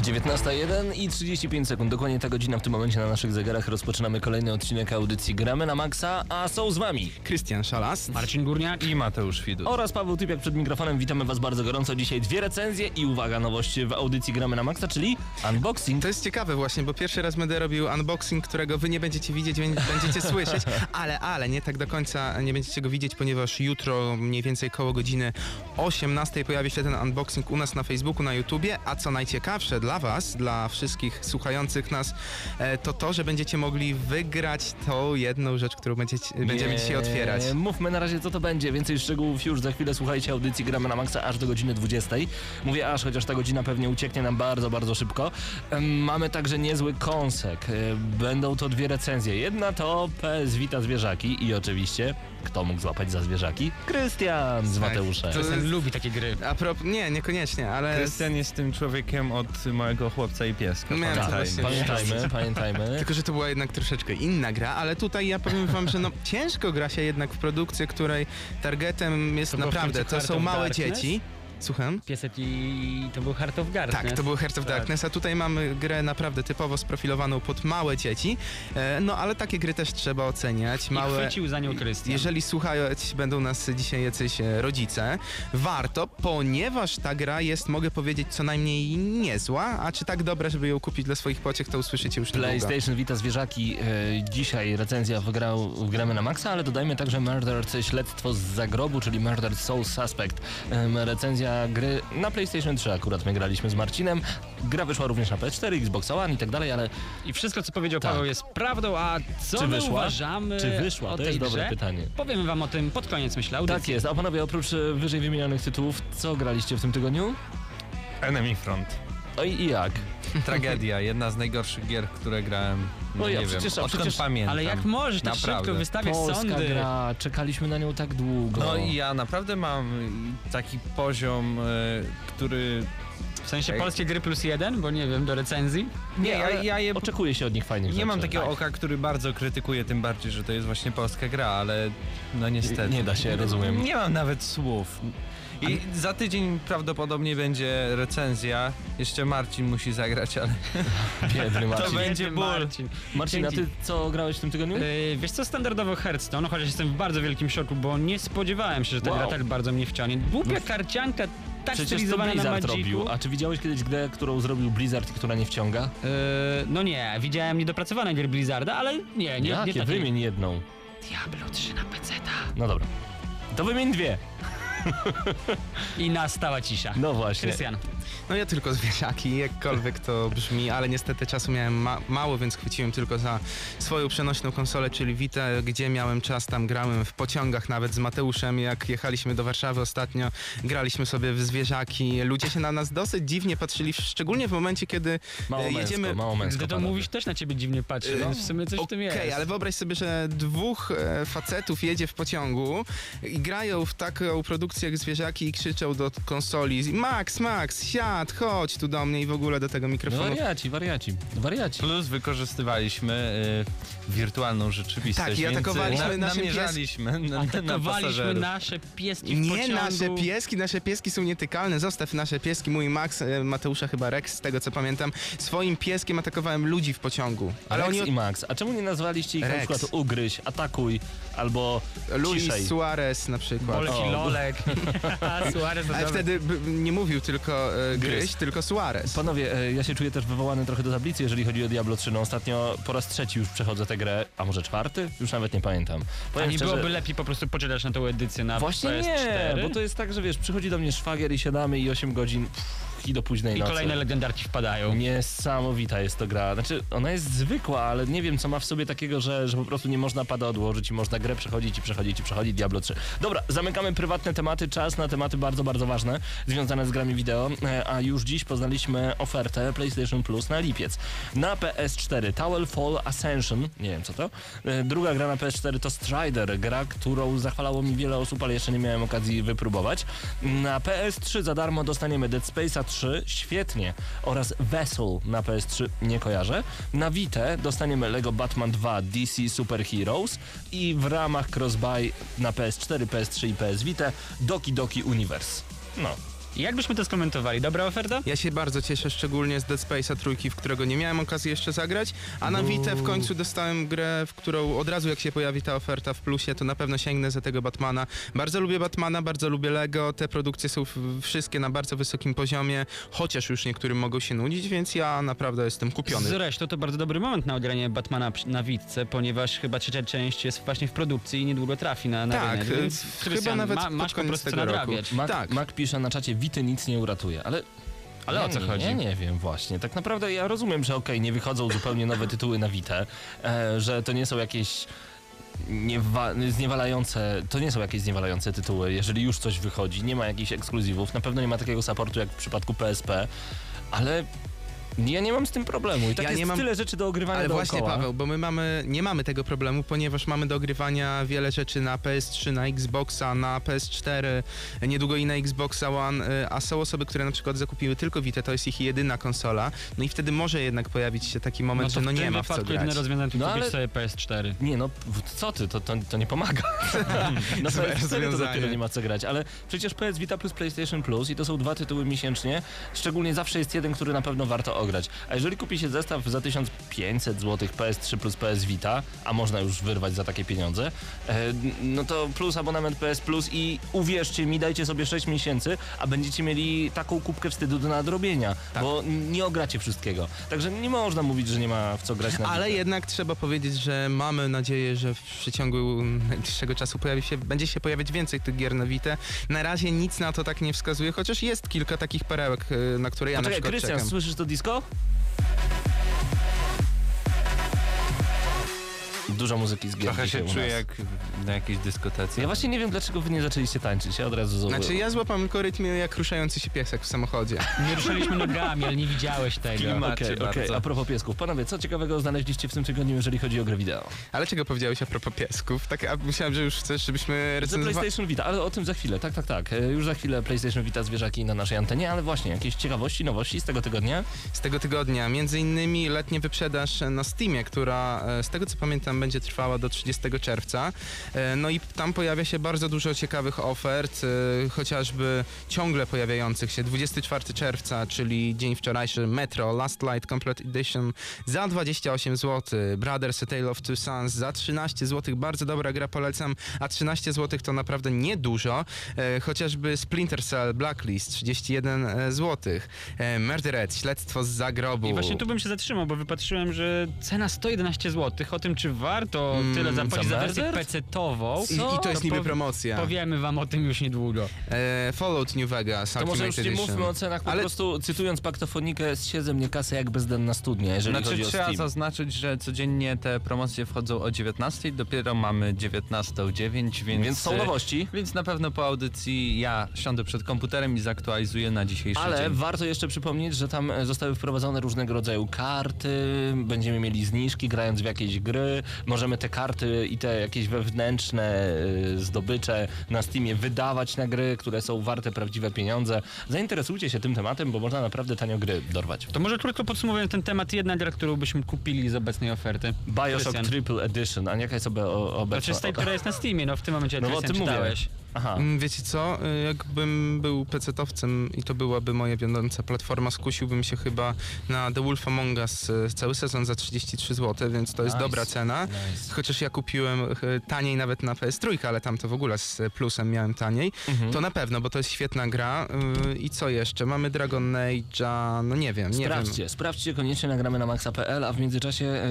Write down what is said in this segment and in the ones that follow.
19.01 i 35 sekund. Dokładnie ta godzina w tym momencie na naszych zegarach rozpoczynamy kolejny odcinek audycji Gramy na Maxa, a są z wami Krystian Szalas. Marcin Górniak i Mateusz Widut. oraz Paweł Typiak przed mikrofonem. Witamy was bardzo gorąco. Dzisiaj dwie recenzje i uwaga, nowość w audycji Gramy na Maxa, czyli unboxing. To jest ciekawe właśnie, bo pierwszy raz będę robił unboxing, którego wy nie będziecie widzieć, więc będziecie słyszeć, ale, ale nie tak do końca nie będziecie go widzieć, ponieważ jutro mniej więcej koło godziny 18 pojawi się ten unboxing u nas na Facebooku, na YouTubie, a co najciekawsze dla was, dla wszystkich słuchających nas, e, to to, że będziecie mogli wygrać tą jedną rzecz, którą będziecie, będziemy dzisiaj otwierać. Mówmy na razie, co to będzie. Więcej szczegółów już za chwilę. Słuchajcie audycji Gramy na Maxa aż do godziny 20. Mówię aż, chociaż ta godzina pewnie ucieknie nam bardzo, bardzo szybko. Mamy także niezły kąsek. E, Będą to dwie recenzje. Jedna to PS Vita Zwierzaki i oczywiście, kto mógł złapać za zwierzaki? Krystian z Tak. Mateuszem. To- Krystian lubi takie gry. A nie, niekoniecznie, ale... Krystian jest tym człowiekiem od małego chłopca i pieska. Miałem to Pamiętajmy. właśnie- Pamiętajmy, pamiętajmy. Tylko, że to była jednak troszeczkę inna gra, ale tutaj ja powiem wam, że no ciężko gra się jednak w produkcję, której targetem jest To naprawdę, to są małe Darkness? dzieci. Słucham? Pieset i to był Heart of Darkness. Tak, to był Heart of Tak. Darkness, a tutaj mamy grę naprawdę typowo sprofilowaną pod małe dzieci. E, no ale takie gry też trzeba oceniać. I Małe. chwycił za nią Krystian. Jeżeli słuchać będą nas dzisiaj jacyś e, rodzice, warto, ponieważ ta gra jest, mogę powiedzieć, co najmniej niezła, a czy tak dobra, żeby ją kupić dla swoich pociech, to usłyszycie już niedługo. PlayStation Vita Zwierzaki. E, dzisiaj recenzja wygrał, w gramy na maksa, ale dodajmy także Murdered Śledztwo z zagrobu, czyli Murdered Soul Suspect. Em, recenzja gry na PlayStation 3 akurat my graliśmy z Marcinem. Gra wyszła również na PS4, Xbox One i tak dalej, ale I wszystko, co powiedział Tak. Paweł, jest prawdą, a co Czy my wyszła? uważamy Czy wyszła? o To tej jest dobre grze? pytanie. Powiemy wam o tym pod koniec, myślę, audycji. tak jest. A panowie, oprócz e, wyżej wymienionych tytułów, co graliście w tym tygodniu? Enemy Front. No i jak? Tragedia, jedna z najgorszych gier, które grałem. No, ja nie przecież- wiem, a odkąd przecież- pamiętam. Ale jak możesz tak Naprawdę. szybko wystawiać Polska sądy? gra, czekaliśmy na nią tak długo. No i ja naprawdę mam taki poziom, e, który... W sensie Ej. polskie gry plus jeden, bo nie wiem, do recenzji. Nie, ja, ale ja je... Oczekuje się od nich fajnych Nie rzeczy. mam takiego Tak. oka, który bardzo krytykuje, tym bardziej, że to jest właśnie polska gra, ale no niestety. Nie da się, rozumiem. Nie mam nawet słów. I za tydzień prawdopodobnie będzie recenzja. Jeszcze Marcin musi zagrać, ale Biedny Marcin. To będzie ból. Marcin. Marcin, a ty co grałeś w tym tygodniu? Yy, wiesz co, standardowo Hearthstone, chociaż jestem w bardzo wielkim szoku, bo nie spodziewałem się, że ta Wow. gra tak bardzo mnie wciągnie. Głupia No, karcianka, tak Przecież to stylizowana na Blizzard Magicu. robił. A czy widziałeś kiedyś grę, którą zrobił Blizzard i która nie wciąga? Yy, no nie, widziałem niedopracowane gry Blizzarda, ale nie, nie, nie Jakie? takie. Wymień jedną. Diablo 3 na PC-ta. No dobra. To wymień dwie. I nastała cisza. No właśnie. Krystian, No ja tylko zwierzaki, jakkolwiek to brzmi, ale niestety czasu miałem ma mało, więc chwyciłem tylko za swoją przenośną konsolę, czyli Vita, gdzie miałem czas, tam grałem w pociągach nawet z Mateuszem, jak jechaliśmy do Warszawy ostatnio, graliśmy sobie w zwierzaki. Ludzie się na nas dosyć dziwnie patrzyli, szczególnie w momencie, kiedy Mało e, męsko, jedziemy... mało męsko. gdy to panowie. mówisz, też na ciebie dziwnie patrzy, Yy, więc w sumie coś w tym jest. Okej, ale wyobraź sobie, że dwóch e, facetów jedzie w pociągu i grają w taką produkcję jak zwierzaki i krzyczą do konsoli Max, Max, siad, chodź tu do mnie i w ogóle do tego No mikrofonu. wariaci, wariaci, wariaci. plus wykorzystywaliśmy y, wirtualną rzeczywistość. Tak, i y, atakowaliśmy na, naszym namierzaliśmy na, na Atakowaliśmy pasażerów. nasze pieski w Nie pociągu. nasze pieski, nasze pieski są nietykalne. Zostaw nasze pieski. Mój Max, e, Mateusza chyba Rex, z tego co pamiętam, swoim pieskiem atakowałem ludzi w pociągu. Ale Rex oni i Max. A czemu nie nazwaliście ich na Rex. przykład ugryź, atakuj albo Luis ciszej? Suarez na przykład. Bolek i Lolek. Suarez Ale wtedy b- nie mówił tylko e, Gryz. gryź, tylko Suarez. Panowie, e, ja się czuję też wywołany trochę do tablicy, jeżeli chodzi o Diablo 3. No ostatnio po raz trzeci już przechodzę tę grę, a może czwarty? Już nawet nie pamiętam. A Powiem nie szczerze, byłoby lepiej po prostu poczekać na tą edycję na Właśnie PS4? nie, bo to jest tak, że wiesz, przychodzi do mnie szwagier i siadamy i 8 godzin. Pff, i do późnej I nocy. kolejne legendarki wpadają. Niesamowita jest to gra. Znaczy, ona jest zwykła, ale nie wiem, co ma w sobie takiego, że, że po prostu nie można pada odłożyć i można grę przechodzić i przechodzić i przechodzić Diablo 3. Dobra, zamykamy prywatne tematy, czas na tematy bardzo, bardzo ważne, związane z grami wideo, E, a już dziś poznaliśmy ofertę PlayStation Plus na lipiec. Na PS4 Towerfall Ascension, nie wiem co to, E, druga gra na PS4 to Strider, gra, którą zachwalało mi wiele osób, ale jeszcze nie miałem okazji wypróbować. Na PS3 za darmo dostaniemy Dead Space'a 3, świetnie, oraz Vessel na PS3, nie kojarzę. Na Vita dostaniemy Lego Batman 2 DC Super Heroes i w ramach crossbuy na PS4, PS3 i PS Vita Doki Doki Universe. No, Jak byśmy to skomentowali? Dobra oferta? Ja się bardzo cieszę, szczególnie z Dead Space'a trójki, w którego nie miałem okazji jeszcze zagrać, a na Vita w końcu dostałem grę, w którą od razu jak się pojawi ta oferta w plusie, to na pewno sięgnę za tego Batmana. Bardzo lubię Batmana, bardzo lubię Lego, te produkcje są wszystkie na bardzo wysokim poziomie, chociaż już niektórym mogą się nudzić, więc ja naprawdę jestem kupiony. Zresztą to bardzo dobry moment na odgranie Batmana na Witce, ponieważ chyba trzecia część jest właśnie w produkcji i niedługo trafi na, na Tak, rynek. Więc chyba Krystian, nawet ma, masz po koniec prostu co tego roku. nadrabiać. Mac, Tak. Mac pisze na czacie, Wity nic nie uratuje, ale... Ale ja o co nie, chodzi? Ja nie wiem właśnie. Tak naprawdę ja rozumiem, że okej, nie wychodzą zupełnie nowe tytuły na Vita, e, że to nie są jakieś niewa- zniewalające, to nie są jakieś zniewalające tytuły, jeżeli już coś wychodzi, nie ma jakichś ekskluzywów, na pewno nie ma takiego supportu jak w przypadku PSP, ale ja nie mam z tym problemu i tak Ja jest nie mam- tyle rzeczy do ogrywania Ale dookoła. właśnie Paweł, bo my mamy, nie mamy tego problemu, ponieważ mamy do ogrywania wiele rzeczy na PS3, na Xboxa, na PS4, niedługo i na Xboxa One, y, a są osoby, które na przykład zakupiły tylko Vita, to jest ich jedyna konsola, no i wtedy może jednak pojawić się taki moment, No że no nie ma w co grać. jedyne rozwiązanie to No ale- sobie PS4. Nie no, co ty, to, to, to nie pomaga. Na Złe PS4 to dopiero nie ma co grać, ale przecież PS Vita plus PlayStation Plus i to są dwa tytuły miesięcznie, szczególnie zawsze jest jeden, który na pewno warto ograć. A jeżeli kupi się zestaw za 1500 zł PS3 plus PS Vita, a można już wyrwać za takie pieniądze, e, no to plus abonament PS Plus i uwierzcie mi, dajcie sobie 6 miesięcy, a będziecie mieli taką kubkę wstydu do nadrobienia, Tak. bo nie ogracie wszystkiego. Także nie można mówić, że nie ma w co grać na Ale Vita. jednak trzeba powiedzieć, że mamy nadzieję, że w przeciągu najbliższego czasu pojawi się, będzie się pojawiać więcej tych gier na Vita. Na razie nic na to tak nie wskazuje, chociaż jest kilka takich perełek, y, na które ja na Poczekaj, przykład Krystian, słyszysz to disco? Gostou? Dużo muzyki z gier Trochę się czuję jak na jakiejś dyskotece. Ja właśnie nie wiem, dlaczego wy nie zaczęliście tańczyć. Ja od razu z... Znaczy ja złapam tylko rytm jak ruszający się piesek w samochodzie. Nie ruszaliśmy nogami, ale nie widziałeś tego. Okej, okej. bardzo. A propos piesków. Panowie, co ciekawego znaleźliście w tym tygodniu, jeżeli chodzi o grę wideo? Ale czego powiedziałeś a propos piesków? Tak, a myślałem, że już chcesz, żebyśmy recenzowali... PlayStation Vita, ale o tym za chwilę. Tak, tak, tak. E, Już za chwilę PlayStation Vita zwierzaki na naszej antenie, ale właśnie, jakieś ciekawości, nowości z tego tygodnia? z tego tygodnia. Między innymi letnie wyprzedaż na Steamie, która e, z tego co pamiętam będzie trwała do 30 czerwca. E, No i tam pojawia się bardzo dużo ciekawych ofert, e, chociażby ciągle pojawiających się 24 czerwca, czyli dzień wczorajszy Metro Last Light Complete Edition za 28 zł, Brothers A Tale of Two Sons za 13 zł, bardzo dobra gra, polecam, a 13 zł to naprawdę niedużo, e, chociażby Splinter Cell Blacklist 31 zł, Murdered, Śledztwo z zagrobu. I właśnie tu bym się zatrzymał, bo wypatrzyłem, że cena 111 zł. O tym, czy warto Mm, tyle zapłacić za wersję? PC-tową, I, I to jest niby promocja. Powiemy wam o tym już niedługo. E, Fallout New Vegas To może już nie Edition. mówmy o cenach, po Ale- prostu cytując paktofonikę, zsiedzę mnie kasę jak bezdenna studnia, jeżeli Znaczy chodzi o trzeba Steam. zaznaczyć, że codziennie te promocje wchodzą o 19, dopiero mamy 19.09, więc... Więc są e, nowości. Więc na pewno po audycji ja siądę przed komputerem i zaktualizuję na dzisiejszy Ale dzień. warto jeszcze przypomnieć, że tam e, zostały wprowadzone różnego rodzaju karty, będziemy mieli zniżki grając w jakieś gry, możemy te karty i te jakieś wewnętrzne e, zdobycze na Steamie wydawać na gry, które są warte prawdziwe pieniądze. Zainteresujcie się tym tematem, bo można naprawdę tanio gry dorwać. To może krótko podsumowując ten temat, jedna gra, którą byśmy kupili z obecnej oferty. Bioshock Krystian. Triple Edition, a jaka jest obe, obecna? Znaczy z tej, która jest na Steamie, no w tym momencie No o tym mówię. Aha. Mm, Wiecie co, E, jakbym był pecetowcem i to byłaby moja wiodąca platforma, skusiłbym się chyba na The Wolf Among Us e, cały sezon za 33 zł, więc to jest Nice. dobra cena. Nice. Chociaż ja kupiłem e, taniej nawet na PS3, ale tam to w ogóle z plusem miałem taniej. Mhm. To na pewno, bo to jest świetna gra. I co jeszcze? Mamy Dragon Age'a, no nie wiem, nie wiem. Sprawdźcie, sprawdźcie koniecznie, nagramy na maxa.pl, a w międzyczasie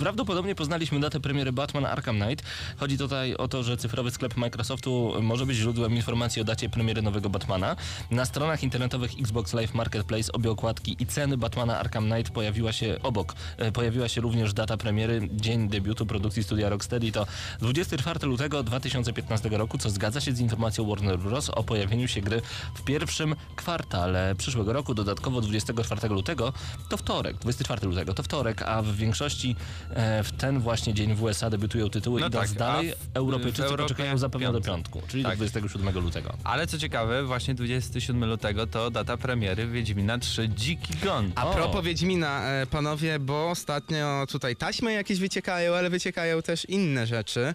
Prawdopodobnie poznaliśmy datę premiery Batman Arkham Knight. Chodzi tutaj o to, że cyfrowy sklep Microsoftu może być źródłem informacji o dacie premiery nowego Batmana. Na stronach internetowych Xbox Live Marketplace obie okładki i ceny Batmana Arkham Knight pojawiła się obok. E, Pojawiła się również data premiery, dzień debiutu produkcji studia Rocksteady to 24 lutego 2015 roku, co zgadza się z informacją Warner Bros. o pojawieniu się gry w pierwszym kwartale przyszłego roku. Dodatkowo 24 lutego to wtorek, 24 lutego to wtorek, a w większości w ten właśnie dzień w USA debiutują tytuły No idąc tak, dalej, w- Europejczycy w Europie poczekają zapewne do piątku, czyli Tak. do 27 lutego. Ale co ciekawe, właśnie 27 lutego to data premiery Wiedźmina 3 Dziki Gon. A O. propos Wiedźmina, e, panowie, bo ostatnio tutaj taśmy jakieś wyciekają, ale wyciekają też inne rzeczy, e,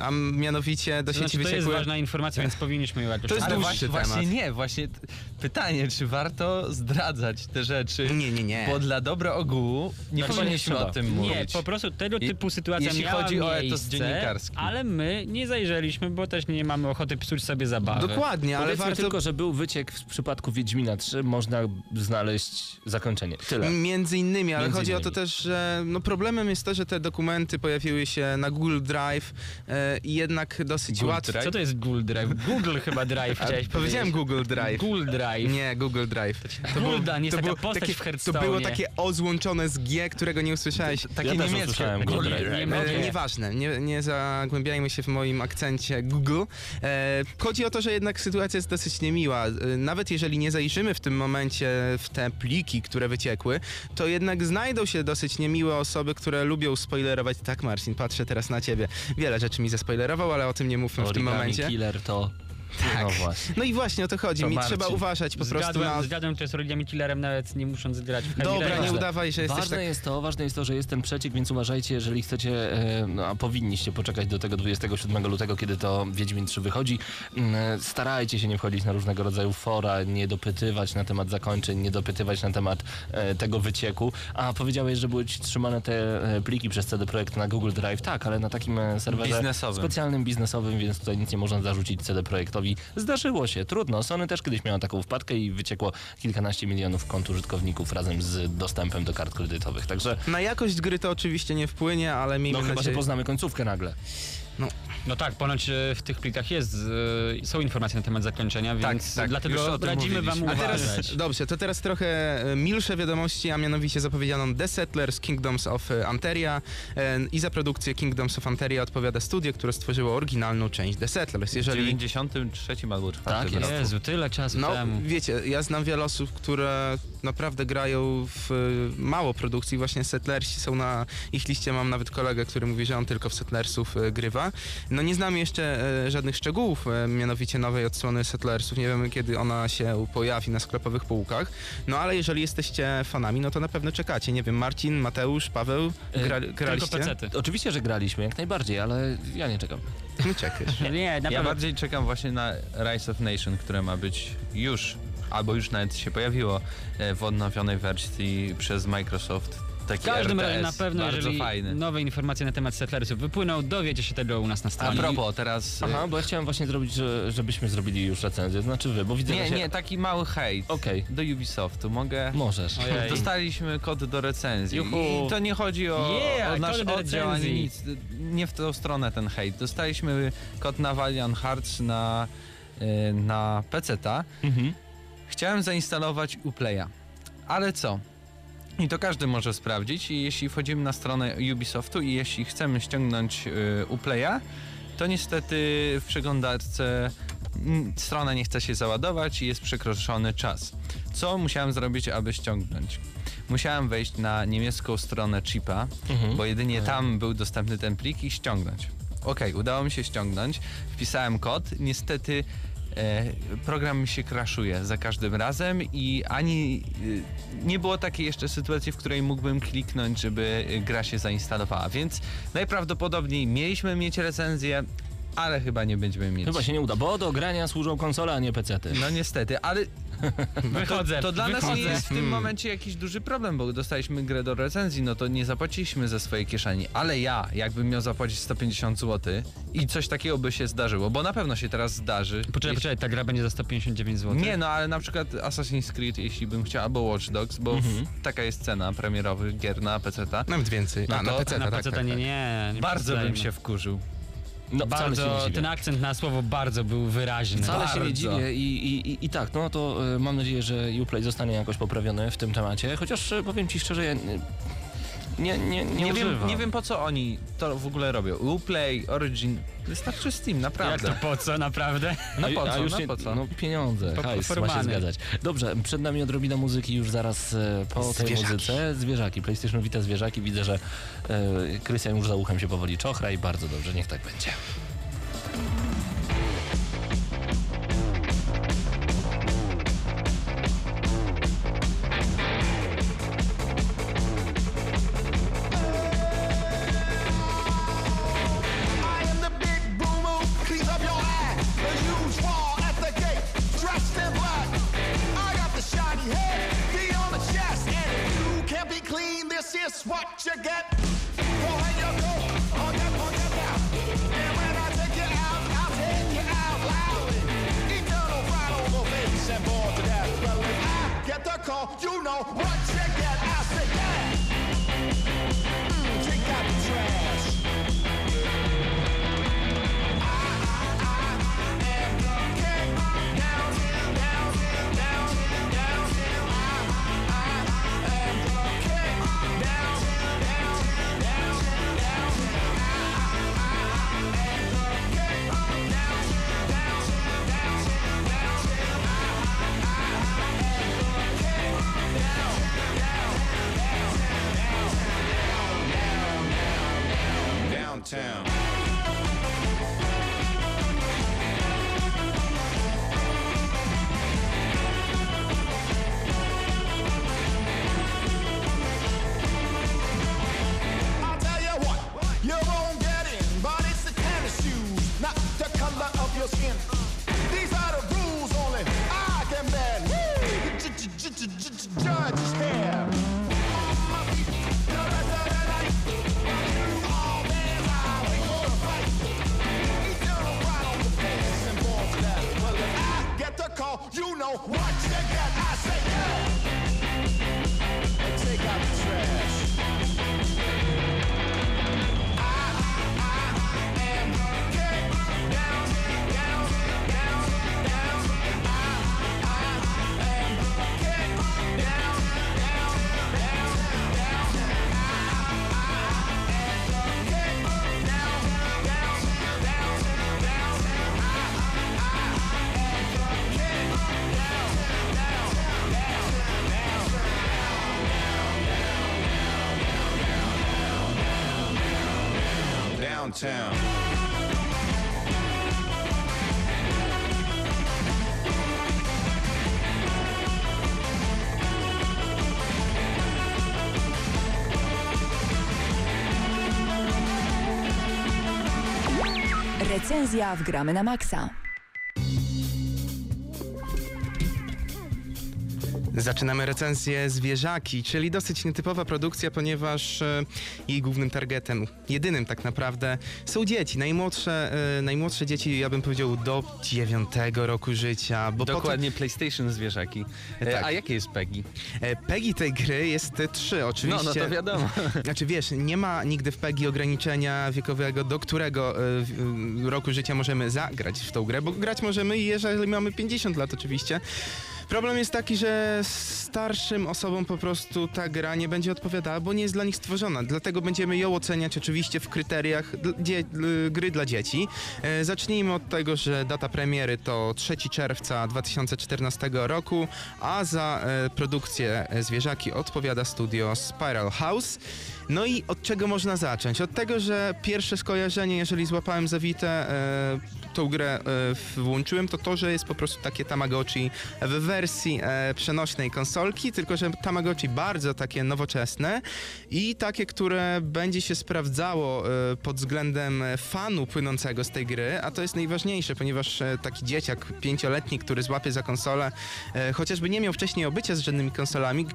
a mianowicie do To sieci znaczy, to jest wyciekły... ważna informacja, więc powinniśmy ją jakoś To jest Ale dłuższy właśnie, temat. właśnie nie, właśnie t- pytanie, czy warto zdradzać te rzeczy, Nie, nie, nie. bo dla dobra ogółu nie Znaczy, powinniśmy nie o trzeba. Mówić. Nie, po prostu tego I- typu sytuacja jeśli miała chodzi o etos dziennikarski. ale my nie zajrzeliśmy, bo też nie mamy ochoty psuć sobie zabawy. Dokładnie, ale Powiedzmy warto... tylko, że był wyciek w przypadku Wiedźmina 3, można znaleźć zakończenie. Tyle. Między innymi, ale Między chodzi o innymi. to też, że no problemem jest to, że te dokumenty pojawiły się na Google Drive e, i jednak dosyć Google łatwo... Drive? Co to jest Google Drive? Google chyba Drive A, chciałeś Powiedziałem. Google Drive. Google Drive. Nie, Google Drive. To, Guldan jest taka było postać takie, w to było takie O złączone z G, którego nie usłyszałeś. Takie Ja niemieckie. Google. Nie E, mogę. nieważne, nie, nie zagłębiajmy się w moim akcencie Google. E, chodzi o to, że jednak sytuacja jest dosyć niemiła. E, nawet jeżeli nie zajrzymy w tym momencie w te pliki, które wyciekły, to jednak znajdą się dosyć niemiłe osoby, które lubią spoilerować. Tak, Marcin, patrzę teraz na ciebie. Wiele rzeczy mi zaspoilerował, ale o tym nie mówmy w tym momencie. Killer to... Tak. No właśnie. No i właśnie o to chodzi. To Mi Marcin. trzeba uważać po prostu Zgadłem, na... zgadłem, to jest origami killerem, nawet nie musząc grać w Dobra, nie udawaj, że jesteś Ważne tak... jest to, ważne jest to, że jest ten przeciek, więc uważajcie, jeżeli chcecie, e, no, a powinniście poczekać do tego 27 lutego, kiedy to Wiedźmin 3 wychodzi. Mm, e, Starajcie się nie wchodzić na różnego rodzaju fora, nie dopytywać na temat zakończeń, nie dopytywać na temat e, tego wycieku. A powiedziałeś, że były trzymane te pliki przez CD Projekt na Google Drive. Tak, ale na takim serwerze Biznesowym. specjalnym, biznesowym, więc tutaj nic nie można zarzucić CD Projektowi. Zdarzyło się, trudno. Sony też kiedyś miała taką wpadkę i wyciekło kilkanaście milionów kont użytkowników razem z dostępem do kart kredytowych. Także Na jakość gry to oczywiście nie wpłynie, ale miejmy no chyba, że nadzieję... poznamy końcówkę nagle. No tak, ponoć e, w tych plikach jest, e, są informacje na temat zakończenia, Tak, więc tak, już dlatego radzimy wam mówiliśmy. A teraz, uważać. dobrze, to teraz trochę e, milsze wiadomości, a mianowicie zapowiedziano The Settlers Kingdoms of Anteria i za produkcję Kingdoms of Anteria odpowiada studio, które stworzyło oryginalną część The Settlers. W Jeżeli 93 albo 4 Tak jest. roku. Jezu, tyle czasu no, temu. wiecie, ja znam wiele osób, które naprawdę grają w e, mało produkcji. Właśnie Settlersi są na ich liście. Mam nawet kolegę, który mówi, że on tylko w Settlersów e, grywa. No nie znamy jeszcze e, żadnych szczegółów, mianowicie nowej odsłony Settlersów. Nie wiemy, kiedy ona się pojawi na sklepowych półkach. No ale jeżeli jesteście fanami, no to na pewno czekacie. Nie wiem, Marcin, Mateusz, Paweł, gra, Tylko graliście? pecety. Oczywiście, że graliśmy, jak najbardziej, ale ja nie czekam. Nie czekasz. Nie, na Ja bardziej czekam właśnie na Rise of Nation, które ma być już, albo już nawet się pojawiło e, w odnowionej wersji przez Microsoft. Taki W każdym RTS, razie na pewno, bardzo jeżeli fajny. nowe informacje na temat Settlersów wypłyną, dowiecie się tego u nas na A stronie. propos, teraz... e, Aha, bo ja chciałem właśnie zrobić, że, żebyśmy zrobili już recenzję, znaczy wy, bo widzę, Nie, że się... nie, taki mały hejt Okej, do Ubisoftu. Mogę... możesz. Ojej. Dostaliśmy kod do recenzji Juhu. i to nie chodzi o, Yeah, o nasz oddział ani nic. Nie w tą stronę ten hejt. Dostaliśmy kod na Valiant Hearts na, y, na PC-ta. Mhm. Chciałem zainstalować Uplaya. Ale co? I to każdy może sprawdzić i jeśli wchodzimy na stronę Ubisoftu i jeśli chcemy ściągnąć y, Uplaya, to niestety w przeglądarce mm, strona nie chce się załadować i jest przekroczony czas. Co musiałem zrobić, aby ściągnąć? Musiałem wejść na niemiecką stronę chipa, Mhm. bo jedynie tam był dostępny ten plik i ściągnąć. Okej, udało mi się ściągnąć, wpisałem kod, niestety program mi się crashuje za każdym razem i ani e, nie było takiej jeszcze sytuacji, w której mógłbym kliknąć, żeby e, gra się zainstalowała, więc najprawdopodobniej mieliśmy mieć recenzję, ale chyba nie będziemy mieć. Chyba się nie uda, bo do grania służą konsole, a nie pecety. No niestety, ale Wychodzę, To, to dla nas wychodzę. nie jest w tym Hmm. momencie jakiś duży problem, bo dostaliśmy grę do recenzji, no to nie zapłaciliśmy ze swojej kieszeni. Ale ja, jakbym miał zapłacić 150 zł i coś takiego by się zdarzyło, bo na pewno się teraz zdarzy. Poczekaj, poczekaj, ta gra będzie za 159 zł. Nie, no ale na przykład Assassin's Creed, jeśli bym chciał, albo Watch Dogs, bo Mhm. taka jest cena premierowych gier na PC-ta. Nawet więcej. No A, na PC, na tak, PC tak, nie, tak. nie, nie Bardzo bym się wkurzył. No, Bardzo, ten akcent na słowo bardzo był wyraźny. Wcale się nie Bardzo. dziwię i, i, i, i tak, no to y, mam nadzieję, że Uplay zostanie jakoś poprawiony w tym temacie, chociaż y, powiem ci szczerze, ja y, nie, nie, nie, Nie wiem, nie wiem po co oni to w ogóle robią. Uplay, Origin, wystarczy Steam, Jak naprawdę. to po co, naprawdę? No po a co, już no nie, po co? No pieniądze, Po- hajs, ma się zgadzać. Dobrze, przed nami odrobina muzyki już zaraz e, po tej Zwierzaki. muzyce. Zwierzaki, PlayStation Vita zwierzaki. Widzę, że e, Krystian już za uchem się powoli czochra i bardzo dobrze, niech tak będzie. Recenzja w Gramy na Maxa. Zaczynamy recenzję Zwierzaki, czyli dosyć nietypowa produkcja, ponieważ e, jej głównym targetem, jedynym tak naprawdę, są dzieci. Najmłodsze, e, najmłodsze dzieci, ja bym powiedział, do 9 roku życia. Dokładnie PlayStation zwierzaki. E, Tak. A jakie jest PEGI? Potem, PEGI tej gry jest 3, oczywiście. No, no to wiadomo. Znaczy wiesz, nie ma nigdy w PEGI ograniczenia wiekowego, do którego roku życia możemy zagrać w tą grę, bo grać możemy, jeżeli mamy 50 lat oczywiście. Problem jest taki, że starszym osobom po prostu ta gra nie będzie odpowiadała, bo nie jest dla nich stworzona. Dlatego będziemy ją oceniać oczywiście w kryteriach gry dla dzieci. E, zacznijmy od tego, że data premiery to 3 czerwca 2014 roku, a za e, produkcję e, Zwierzaki odpowiada studio Spiral House. No i od czego można zacząć? Od tego, że pierwsze skojarzenie, jeżeli złapałem zawite, tą grę e, włączyłem, to to, że jest po prostu takie Tamagotchi w wersji e, przenośnej konsolki, tylko że Tamagotchi bardzo takie nowoczesne i takie, które będzie się sprawdzało e, pod względem fanu płynącego z tej gry, a to jest najważniejsze, ponieważ taki dzieciak pięcioletni, który złapie za konsolę, chociażby nie miał wcześniej obycia z żadnymi konsolami,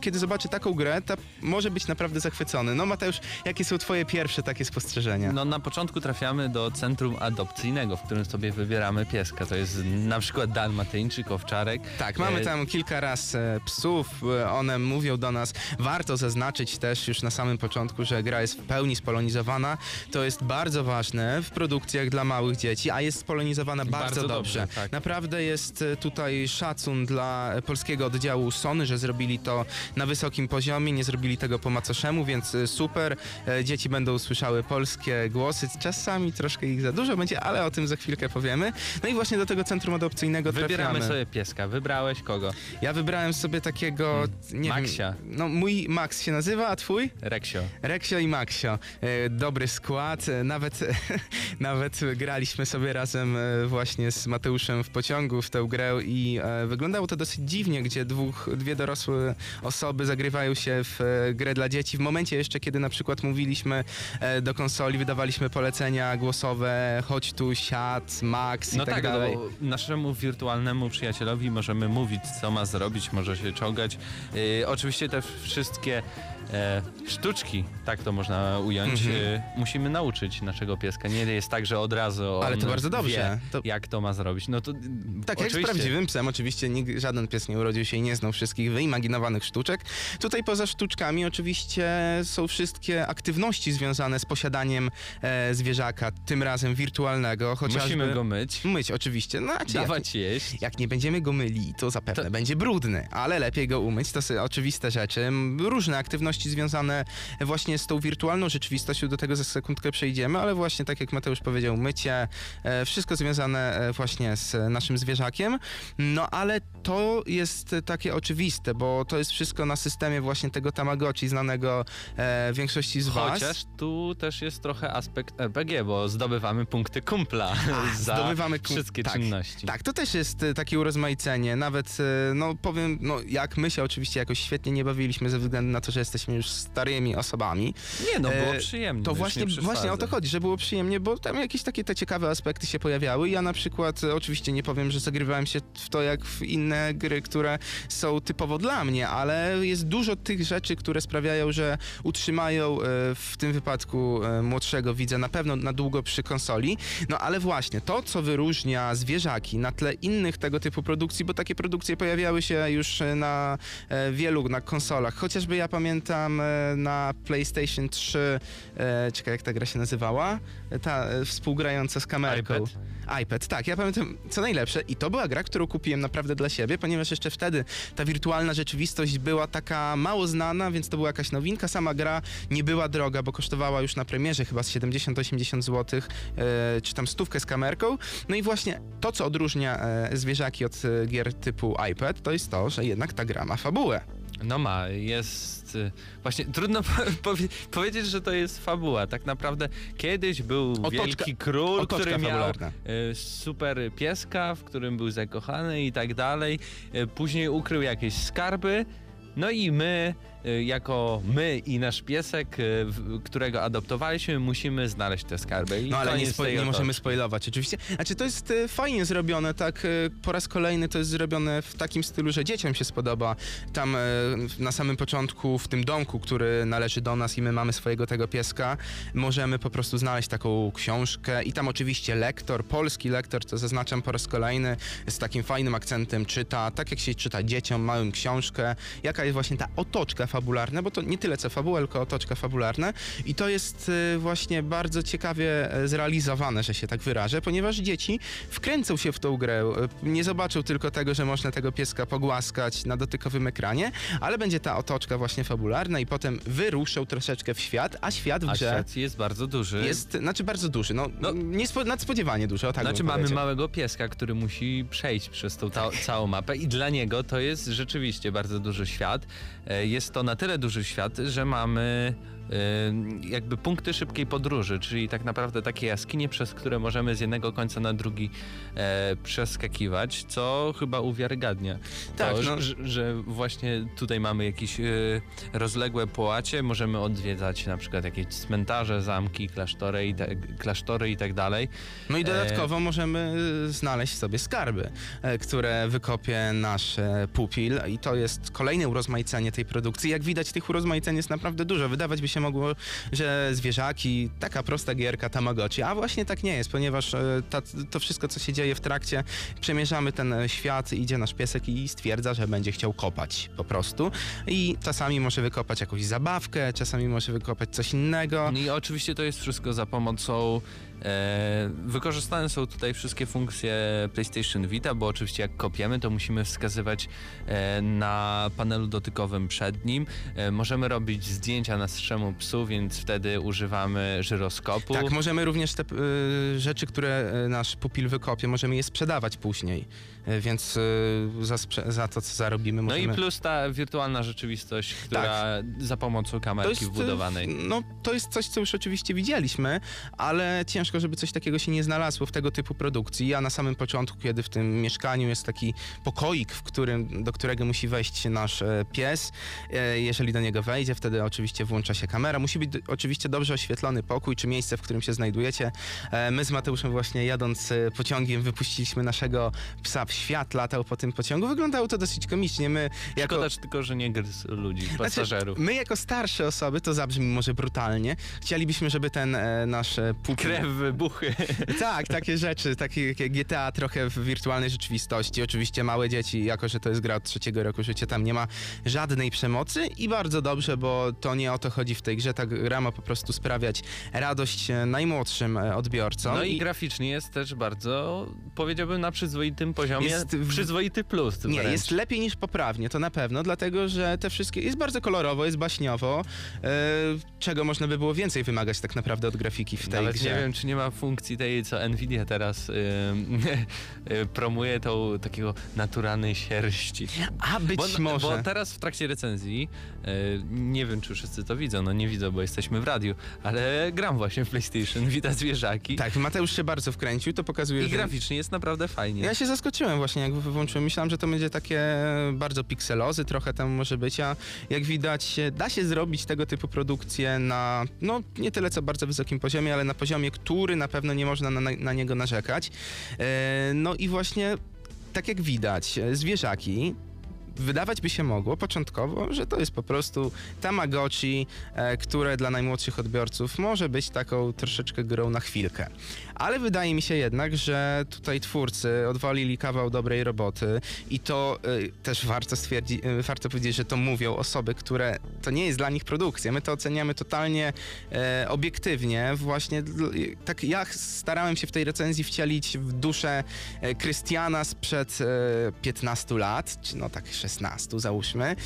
kiedy zobaczy taką grę, to może być naprawdę zachwycony. No Mateusz, jakie są twoje pierwsze takie spostrzeżenia? No na początku trafiamy do centrum adopcyjnego, w którym sobie wybieramy pieska. To jest na przykład dalmatyńczyk, owczarek. Tak, mamy E, tam kilka raz e, psów, e, one mówią do nas. Warto zaznaczyć też już na samym początku, że gra jest w pełni spolonizowana. To jest bardzo ważne w produkcjach dla małych dzieci, a jest spolonizowana bardzo, Bardzo dobrze. dobrze, tak. Naprawdę jest tutaj szacun dla polskiego oddziału Sony, że zrobili to na wysokim poziomie, nie zrobili tego po macoszemu, więc super. Dzieci będą słyszały polskie głosy, czasami troszkę ich za dużo będzie, ale o tym za chwilkę powiemy. No i właśnie do tego centrum adopcyjnego Wybieramy trafiamy. sobie pieska. Wybrałeś kogo? Ja wybrałem sobie takiego, nie Maxia. wiem, no mój Max się nazywa, a twój? Reksio. Reksio i Maxio. E, Dobry skład, e, nawet, nawet graliśmy sobie razem e, właśnie z Mateuszem w pociągu w tę grę i wyglądało to dosyć dziwnie, gdzie dwóch, dwie dorosłe osoby zagrywają się w grę dla dzieci. W momencie jeszcze, kiedy na przykład mówiliśmy do konsoli, wydawaliśmy polecenia głosowe, chodź tu, siad, Max i No tak, tak, no dalej. bo naszemu wirtualnemu przyjacielowi możemy mówić, co ma zrobić, może się czołgać. Yy, oczywiście te wszystkie e, sztuczki, tak to można ująć, Mhm. e, musimy nauczyć naszego pieska. Nie jest tak, że od razu Ale to bardzo dobrze. To- jak to ma zrobić. No to Tak, jak z oczywiście. prawdziwym psem. Oczywiście nikt, żaden pies nie urodził się i nie znał wszystkich wyimaginowanych sztuczek. Tutaj poza sztuczkami oczywiście są wszystkie aktywności związane z posiadaniem e, zwierzaka, tym razem wirtualnego, chociażby... Musimy go myć, Myć oczywiście. No, znaczy, jak, dawać jeść. jak nie będziemy go myli, to zapewne To- będzie brudny, ale lepiej go umyć, to są oczywiste rzeczy. Różne aktywności związane właśnie z tą wirtualną rzeczywistością, do tego za sekundkę przejdziemy, ale właśnie tak jak Mateusz powiedział, mycie, e, wszystko związane e, właśnie z naszym zwierzakiem. No ale to jest takie oczywiste, bo to jest wszystko na systemie właśnie tego Tamagotchi, znanego e, większości z was. Chociaż tu też jest trochę aspekt RPG, bo zdobywamy punkty kumpla za zdobywamy kum- wszystkie tak, czynności. Tak, to też jest takie urozmaicenie. Nawet, no powiem, no jak my się oczywiście jakoś świetnie nie bawiliśmy ze względu na to, że jesteśmy już starymi osobami. Nie no, było E, przyjemnie. To właśnie, nie właśnie o to chodzi, że było przyjemnie, bo tam jakieś takie te ciekawe aspekty się pojawiały. Ja na przykład, e, oczywiście nie powiem, że zagrywałem się w to jak w inne gry, które są typowo dla mnie, ale jest dużo tych rzeczy, które sprawiają, że utrzymają e, w tym wypadku młodszego widza na pewno na długo przy konsoli. No ale właśnie to, co wyróżnia zwierzaki na tle innych tego typu produkcji, bo takie produkcje pojawiały się już na wielu na konsolach. Chociażby ja pamiętam e, na PlayStation 3, e, czekaj jak ta gra się nazywała, ta e, współgrająca z kamerką. iPad? iPad, tak, ja pamiętam co najlepsze i to była gra, którą kupiłem naprawdę dla siebie, ponieważ jeszcze wtedy ta wirtualna rzeczywistość była taka mało znana, więc to była jakaś nowinka. Sama gra nie była droga, bo kosztowała już na premierze chyba z 70-80 zł, e, czy tam stówkę z kamerką. No i właśnie to, co odróżnia zwierzaki od gier typu iPad, to jest to, że jednak ta gra ma fabułę. No ma, jest... y, Właśnie trudno po- powie, powiedzieć, że to jest fabuła. Tak naprawdę kiedyś był Otoczka- wielki król, który miał y, super pieska, w którym był zakochany i tak dalej. Y, Później ukrył jakieś skarby. No i my, jako my i nasz piesek, y, którego adoptowaliśmy, musimy znaleźć te skarby. I No ale nie, spo, nie możemy spoilować oczywiście. Znaczy to jest e, fajnie zrobione, tak po raz kolejny to jest zrobione w takim stylu, że dzieciom się spodoba. Tam na samym początku w tym domku, który należy do nas i my mamy swojego tego pieska, możemy po prostu znaleźć taką książkę i tam oczywiście lektor, polski lektor, co zaznaczam po raz kolejny, z takim fajnym akcentem czyta, tak jak się czyta dzieciom małym książkę, jaka jest właśnie ta otoczka fabularna, bo to nie tyle co fabuła, tylko otoczka fabularna i to jest e, właśnie bardzo ciekawie e, zrealizowane, że się tak wyrażę, ponieważ dzieci wkręcą się w tą grę, e, nie zobaczą tylko tego, że można tego pieska pogłaskać na dotykowym ekranie, ale będzie ta otoczka właśnie fabularna i potem wyruszą troszeczkę w świat, a świat w A grze świat jest bardzo duży. jest, znaczy bardzo duży, no, No. niespo, nadspodziewanie duży, o tak Znaczy mamy małego pieska, który musi przejść przez tą ta całą mapę i dla niego to jest rzeczywiście bardzo duży świat. E, Jest to na tyle duży świat, że mamy jakby punkty szybkiej podróży, czyli tak naprawdę takie jaskinie, przez które możemy z jednego końca na drugi e, przeskakiwać, co chyba uwiarygadnia Tak, to, no. że, że właśnie tutaj mamy jakieś y, rozległe połacie, możemy odwiedzać na przykład jakieś cmentarze, zamki, klasztory i, te, klasztory i tak dalej. No i E, dodatkowo możemy y, znaleźć sobie skarby, e, które wykopie nasz e, pupil i to jest kolejne urozmaicenie tej produkcji. Jak widać tych urozmaiceń jest naprawdę dużo. Wydawać by się mogło, że zwierzaki, taka prosta gierka Tamagotchi, a właśnie tak nie jest, ponieważ e, ta, to wszystko co się dzieje w trakcie, przemierzamy ten e, świat, idzie nasz piesek i stwierdza, że będzie chciał kopać po prostu i czasami może wykopać jakąś zabawkę, czasami może wykopać coś innego. I oczywiście to jest wszystko za pomocą. E, wykorzystane są tutaj wszystkie funkcje PlayStation Vita, bo oczywiście jak kopiemy, to musimy wskazywać e, na panelu dotykowym przed nim. E, możemy robić zdjęcia naszemu psu, więc wtedy używamy żyroskopu. Tak, możemy również te y, rzeczy, które nasz pupil wykopie, możemy je sprzedawać później, więc y, za, za to, co zarobimy, no możemy... i plus ta wirtualna rzeczywistość, która za pomocą kamerki y, wbudowanej. No, to jest coś, co już oczywiście widzieliśmy, ale ciężko, żeby coś takiego się nie znalazło w tego typu produkcji. Ja na samym początku, kiedy w tym mieszkaniu jest taki pokoik, w którym, do którego musi wejść nasz e, pies, e, jeżeli do niego wejdzie, wtedy oczywiście włącza się kamera. Musi być oczywiście dobrze oświetlony pokój, czy miejsce, w którym się znajdujecie. E, my z Mateuszem właśnie jadąc e, pociągiem wypuściliśmy naszego psa w świat, latał po tym pociągu. Wyglądało to dosyć komicznie. My jako... Szkoda tylko, że nie gryzł ludzi, pasażerów. Znaczy, my jako starsze osoby, to zabrzmi może brutalnie, chcielibyśmy, żeby ten e, nasz e, pupil... Krew, wybuchy. Tak, takie rzeczy, takie GTA trochę w wirtualnej rzeczywistości. Oczywiście małe dzieci, jako że to jest gra od trzeciego roku życia, tam nie ma żadnej przemocy i bardzo dobrze, bo to nie o to chodzi w tej grze. Ta gra ma po prostu sprawiać radość e, najmłodszym e, odbiorcom. No i graficznie jest też bardzo, powiedziałbym, na przyzwoitym poziomie. Jest Przyzwoity plus. Nie, wręcz. jest lepiej niż poprawnie, to na pewno, dlatego że te wszystkie. Jest bardzo kolorowo, jest baśniowo. E, czego można by było więcej wymagać tak naprawdę od grafiki w tej Nawet grze? nie wiem, czy nie ma funkcji tej, co Nvidia teraz promuje, tą takiego naturalnej sierści. A być Bo, może. bo teraz w trakcie recenzji, y, nie wiem, czy wszyscy to widzą, no nie widzą, bo jesteśmy w radiu, ale gram właśnie w PlayStation, widać zwierzaki Tak, Mateusz się bardzo wkręcił, to pokazuje, i że... graficznie jest naprawdę fajnie. Ja się zaskoczyłem właśnie, jak wyłączyłem. Myślałem, że to będzie takie bardzo pikselozy, trochę tam może być, a jak widać, da się zrobić tego typu produkcje na, no nie tyle co bardzo wysokim poziomie, ale na poziomie, który na pewno nie można na, na niego narzekać. E, no i właśnie, tak jak widać, zwierzaki wydawać by się mogło początkowo, że to jest po prostu Tamagotchi, e, które dla najmłodszych odbiorców może być taką troszeczkę grą na chwilkę. Ale wydaje mi się jednak, że tutaj twórcy odwalili kawał dobrej roboty i to e, też warto stwierdzić, e, warto powiedzieć, że to mówią osoby, które to nie jest dla nich produkcja. My to oceniamy totalnie e, obiektywnie. Właśnie dl- tak ja starałem się w tej recenzji wcielić w duszę e, Krystiana sprzed e, 15 lat, czy no tak 16 załóżmy.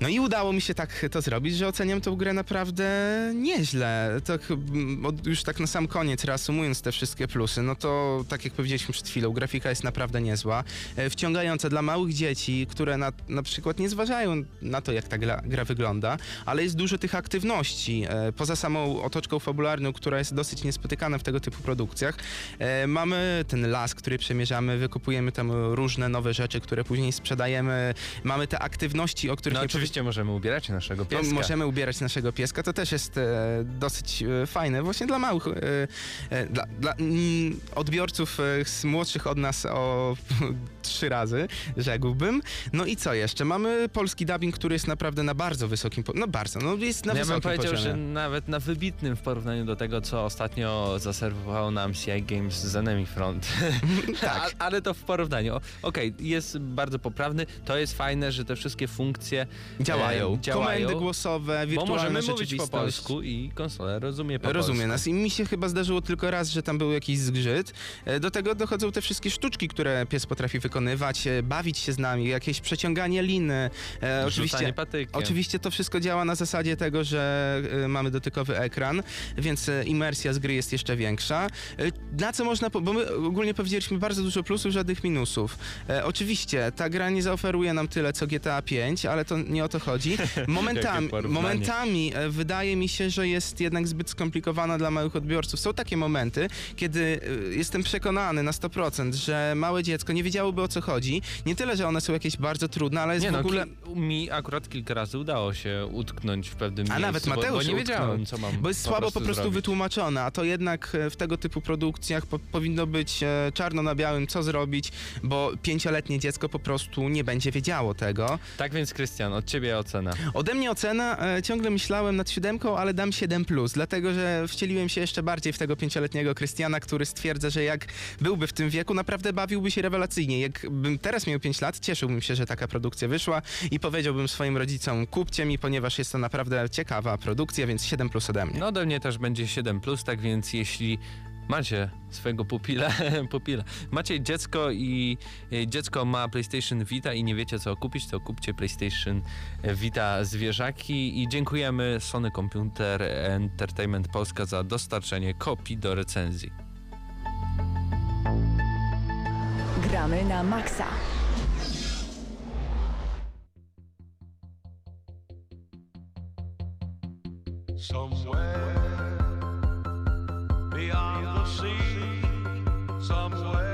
No i udało mi się tak to zrobić, że oceniam tę grę naprawdę nieźle. Tak, mm, już tak na sam koniec, reasumując te wszystkie plusy, no to tak jak powiedzieliśmy przed chwilą, grafika jest naprawdę niezła. E, Wciągająca dla małych dzieci, które na, na przykład nie zważają na to, jak ta gra, gra wygląda, ale jest dużo tych aktywności. E, Poza samą otoczką fabularną, która jest dosyć niespotykana w tego typu produkcjach, e, mamy ten las, który przemierzamy, wykupujemy tam różne nowe rzeczy, które później sprzedajemy. Mamy te aktywności, o których No nie oczywiście możemy ubierać naszego no, pieska. możemy ubierać naszego pieska, to też jest e, dosyć e, fajne, właśnie dla małych, e, e, dla, dla mm, odbiorców e, s- młodszych od nas o trzy razy, rzekłbym. No i co jeszcze? Mamy polski dubbing, który jest naprawdę na bardzo wysokim, po- no bardzo, no jest na ja bym wysokim powiedział, poziomie. że nawet na wybitnym w porównaniu do tego, co ostatnio zaserwowało nam CI Games z Enemy Front. Tak. A, ale to w porównaniu. Okej, jest bardzo poprawny. To jest fajne, że te wszystkie funkcje Działają. e, działają. Komendy głosowe, Bo wirtualna możemy mówić po polsku i konsola rozumie po Rozumie polsku. nas i mi się chyba zdarzyło tylko raz, że tam był jakiś zgrzyt. E, Do tego dochodzą te wszystkie sztuczki, które pies potrafi wykonywać, e, bawić się z nami, jakieś przeciąganie liny. E, oczywiście, patykiem. oczywiście to wszystko działa na zasadzie tego, że e, mamy dotykowy ekran, więc imersja z gry jest jeszcze większa. Na co można, bo my ogólnie powiedzieliśmy bardzo dużo plusów, żadnych minusów. E, oczywiście ta gra nie zaoferuje nam tyle co GTA 5, ale to nie nie o to chodzi. Momentami, momentami e, wydaje mi się, że jest jednak zbyt skomplikowana dla małych odbiorców. Są takie momenty, kiedy e, jestem przekonany na 100%, że małe dziecko nie wiedziałoby o co chodzi. Nie tyle, że one są jakieś bardzo trudne, ale jest Nie w no, ogóle... ki- mi akurat kilka razy udało się utknąć w pewnym A miejscu, nawet bo, Mateusz bo nie się wiedziałem, co mam Bo jest słabo po prostu zrobić. wytłumaczone, a to jednak e, w tego typu produkcjach po, powinno być czarno na białym, co zrobić, bo pięcioletnie dziecko po prostu nie będzie wiedziało tego. Tak więc, Krystian, od ciebie ocena. Ode mnie ocena, e, ciągle myślałem nad siódemką, ale dam 7+, plus, dlatego że wcieliłem się jeszcze bardziej w tego pięcioletniego Krystiana, który stwierdza, że jak byłby w tym wieku, naprawdę bawiłby się rewelacyjnie. Jakbym teraz miał 5 lat, cieszyłbym się, że taka produkcja wyszła i powiedziałbym swoim rodzicom, kupcie mi, ponieważ jest to naprawdę ciekawa produkcja, więc 7 plus ode mnie. No ode mnie też będzie 7, tak więc jeśli macie swojego pupila, pupila, macie dziecko i e, dziecko ma PlayStation Vita i nie wiecie co kupić, to kupcie PlayStation Vita zwierzaki i dziękujemy Sony Computer Entertainment Polska za dostarczenie kopii do recenzji. Gramy na maksa. Somewhere beyond the sea, somewhere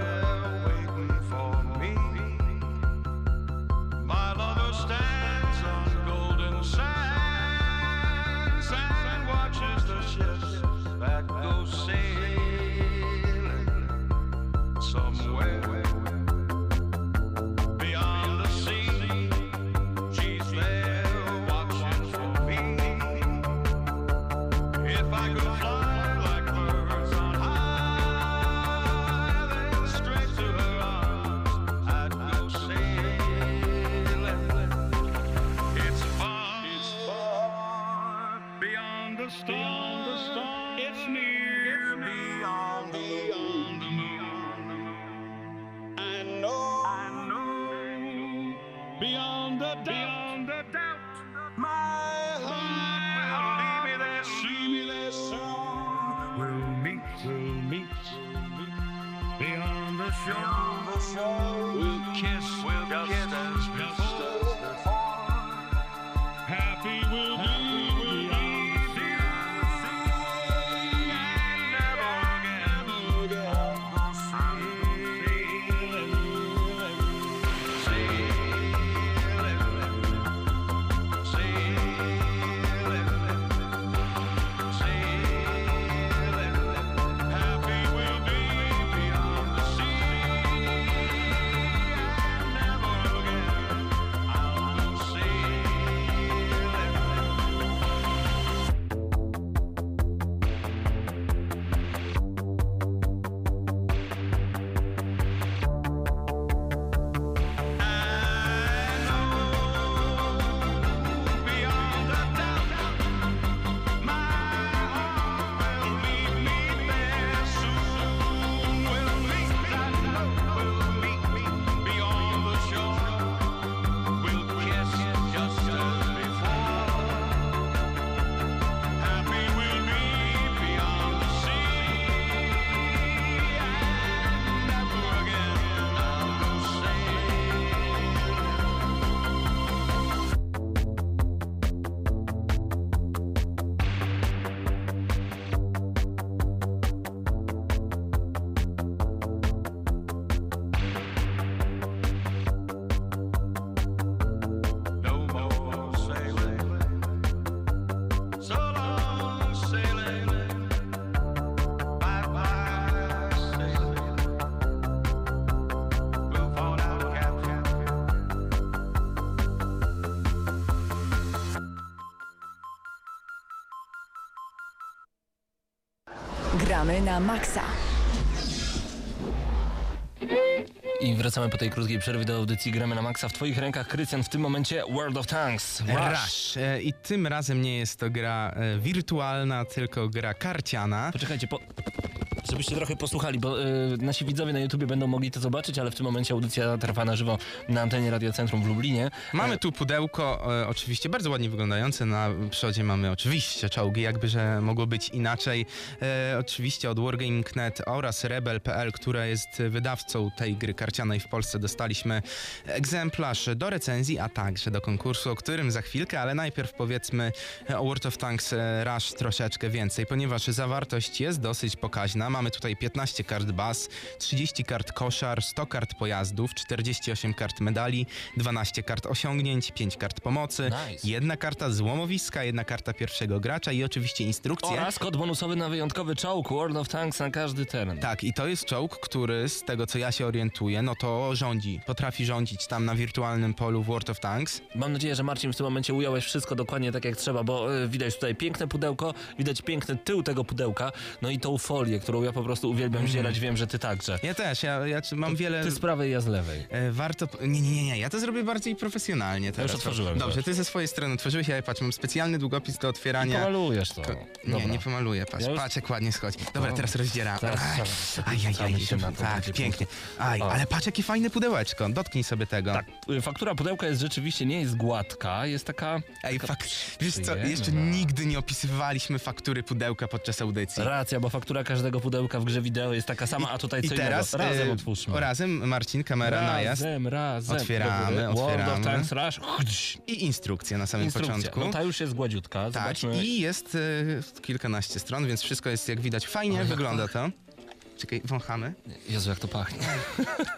Gramy na maksa. I wracamy po tej krótkiej przerwie do audycji Gramy na Maxa. W twoich rękach, Krystian, w tym momencie World of Tanks. Rush. E, I tym razem nie jest to gra e, wirtualna, tylko gra karciana. Poczekajcie, po... Żebyście trochę posłuchali, bo y, nasi widzowie na YouTubie będą mogli to zobaczyć, ale w tym momencie audycja trwa na żywo na antenie Radiocentrum w Lublinie. Mamy tu pudełko, e, oczywiście bardzo ładnie wyglądające. Na przodzie mamy oczywiście czołgi, jakby że mogło być inaczej. E, oczywiście od Wargaming.net oraz Rebel.pl, która jest wydawcą tej gry karcianej w Polsce, dostaliśmy egzemplarz do recenzji, a także do konkursu, o którym za chwilkę, ale najpierw powiedzmy o World of Tanks e, Rush troszeczkę więcej, ponieważ zawartość jest dosyć pokaźna. Mamy tutaj 15 kart baz, 30 kart koszar, 100 kart pojazdów, 48 kart medali, 12 kart osiągnięć, 5 kart pomocy, Nice. jedna karta złomowiska, jedna karta pierwszego gracza i oczywiście instrukcje. Oraz kod bonusowy na wyjątkowy czołg World of Tanks na każdy teren. Tak, i to jest czołg, który z tego co ja się orientuję, no to rządzi, potrafi rządzić tam na wirtualnym polu w World of Tanks. Mam nadzieję, że Marcin w tym momencie ująłeś wszystko dokładnie tak jak trzeba, bo y, widać tutaj piękne pudełko, widać piękny tył tego pudełka, no i tą folię, którą ja po prostu uwielbiam zierać, wiem, że ty także. Ja też, ja, ja mam wiele... Ty z prawej, ja z lewej. E, Warto. Nie, nie, nie, nie, ja to zrobię bardziej profesjonalnie teraz. otworzyłem, Dobrze, ty ze swojej strony otworzyłeś, ja patrz, mam specjalny długopis do otwierania. Pomalujesz to. Ko- Nie, Dobra. nie pomaluję, patrz, Ja już- patrz jak ładnie schodzi. Dobra, No. teraz rozdzieram. Teraz Aj, aj, aj, aj, to, tak, będzie pięknie. Aj, O. ale patrz jakie fajne pudełeczko, dotknij sobie tego. Tak, y, faktura pudełka jest rzeczywiście, nie jest gładka, jest taka... Ej, taka fak... Wiesz co, jeszcze nigdy nie opisywaliśmy faktury pudełka podczas audycji. Racja, bo faktura każdego pudełka w grze wideo jest taka sama, a tutaj I co teraz innego. Razem e, otwórzmy. o, razem, Marcin, kamera najazd. Razem, razem. Otwieramy, World otwieramy. of Tanks Rush. I instrukcje na samym Instrukcja. początku. No ta już jest gładziutka. Tak, Zobaczmy. i jest e, kilkanaście stron, więc wszystko jest jak widać fajnie, wygląda to. Czekaj, wąchamy. Jezu, jak to pachnie.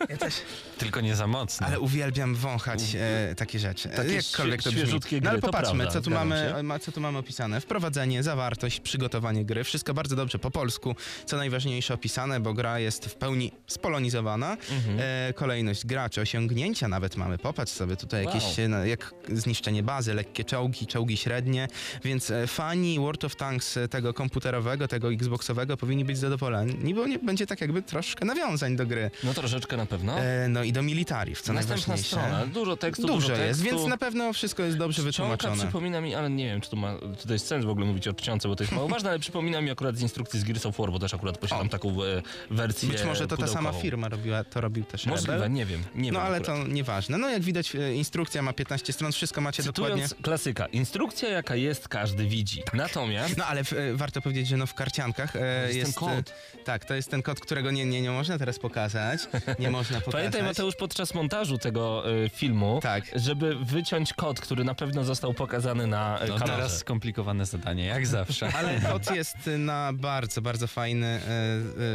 Ja też. Tylko nie za mocno. Ale uwielbiam wąchać e, takie rzeczy. Takie Jakkolwiek to brzmi. świeżutkie No ale gry, popatrzmy, prawda, co, tu mamy, się. ma, co tu mamy opisane. Wprowadzenie, zawartość, przygotowanie gry. Wszystko bardzo dobrze po polsku. Co najważniejsze opisane, bo gra jest w pełni spolonizowana. Mhm. E, kolejność graczy, osiągnięcia nawet mamy. Popatrz sobie tutaj Wow. jakieś, e, no, jak zniszczenie bazy, lekkie czołgi, czołgi średnie. Więc e, fani World of Tanks e, tego komputerowego, tego xboxowego powinni być zadowoleni, bo nie, będzie tak jakby troszkę nawiązań do gry. No troszeczkę na pewno. E, no i do militariów, co Następna strona. Dużo tekstu, Dużo dużo jest, tekstu. więc na pewno wszystko jest dobrze Czcionka wytłumaczone. przypomina mi, ale nie wiem, czy to, ma, czy to jest sens w ogóle mówić o czcionce, bo to jest mało ważne, ale przypomina mi akurat z instrukcji z Gears of War, bo też akurat posiadam O. taką e, wersję Być może to ta sama pudełkową. firma robiła, to robił też Możliwe, Rebel. nie wiem. Nie No wiem ale akurat. to nieważne. No jak widać e, instrukcja ma 15 stron, wszystko macie dokładnie. Cytując klasyka, instrukcja jaka jest, każdy widzi. Natomiast No ale w, e, warto powiedzieć, że no w karciankach e, jest ten jest, kod. E, tak, to jest ten kod, którego nie, nie, nie można teraz pokazać. Nie można pokazać. Pamiętaj Mateusz podczas montażu tego e, filmu, Tak. żeby wyciąć kod, który na pewno został pokazany na e, No kamerze. teraz skomplikowane zadanie, jak zawsze. Ale kod jest na bardzo, bardzo fajny e,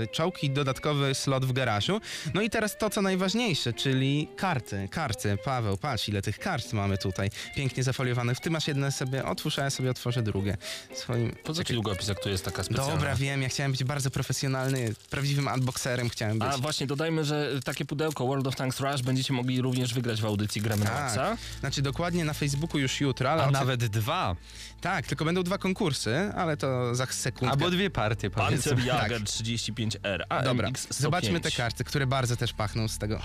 e, czołg i dodatkowy slot w garażu. No i teraz to, co najważniejsze, czyli karty. Karty. Paweł, patrz, ile tych kart mamy tutaj. Pięknie zafoliowanych. Ty masz jedne sobie, otwórz, a ja sobie otworzę drugie. Swoim... Po co ci długopis, jak tu jest taka specjalna? Dobra, wiem, ja chciałem być bardzo profesjonalny, prawdziwym unboxerem chciałem być. A właśnie, dodajmy, że takie pudełko World of Tanks Rush będziecie mogli również wygrać w audycji Gramy na Maxa. tak. Znaczy dokładnie na Facebooku już jutro, ale A nawet dwa. tak, tylko będą dwa konkursy, ale to za sekundkę. Albo dwie partie, powiedzmy. Panzerjäger Tak. 35R, AMX Dobra, 105. zobaczmy te karty, które bardzo też pachną z tego.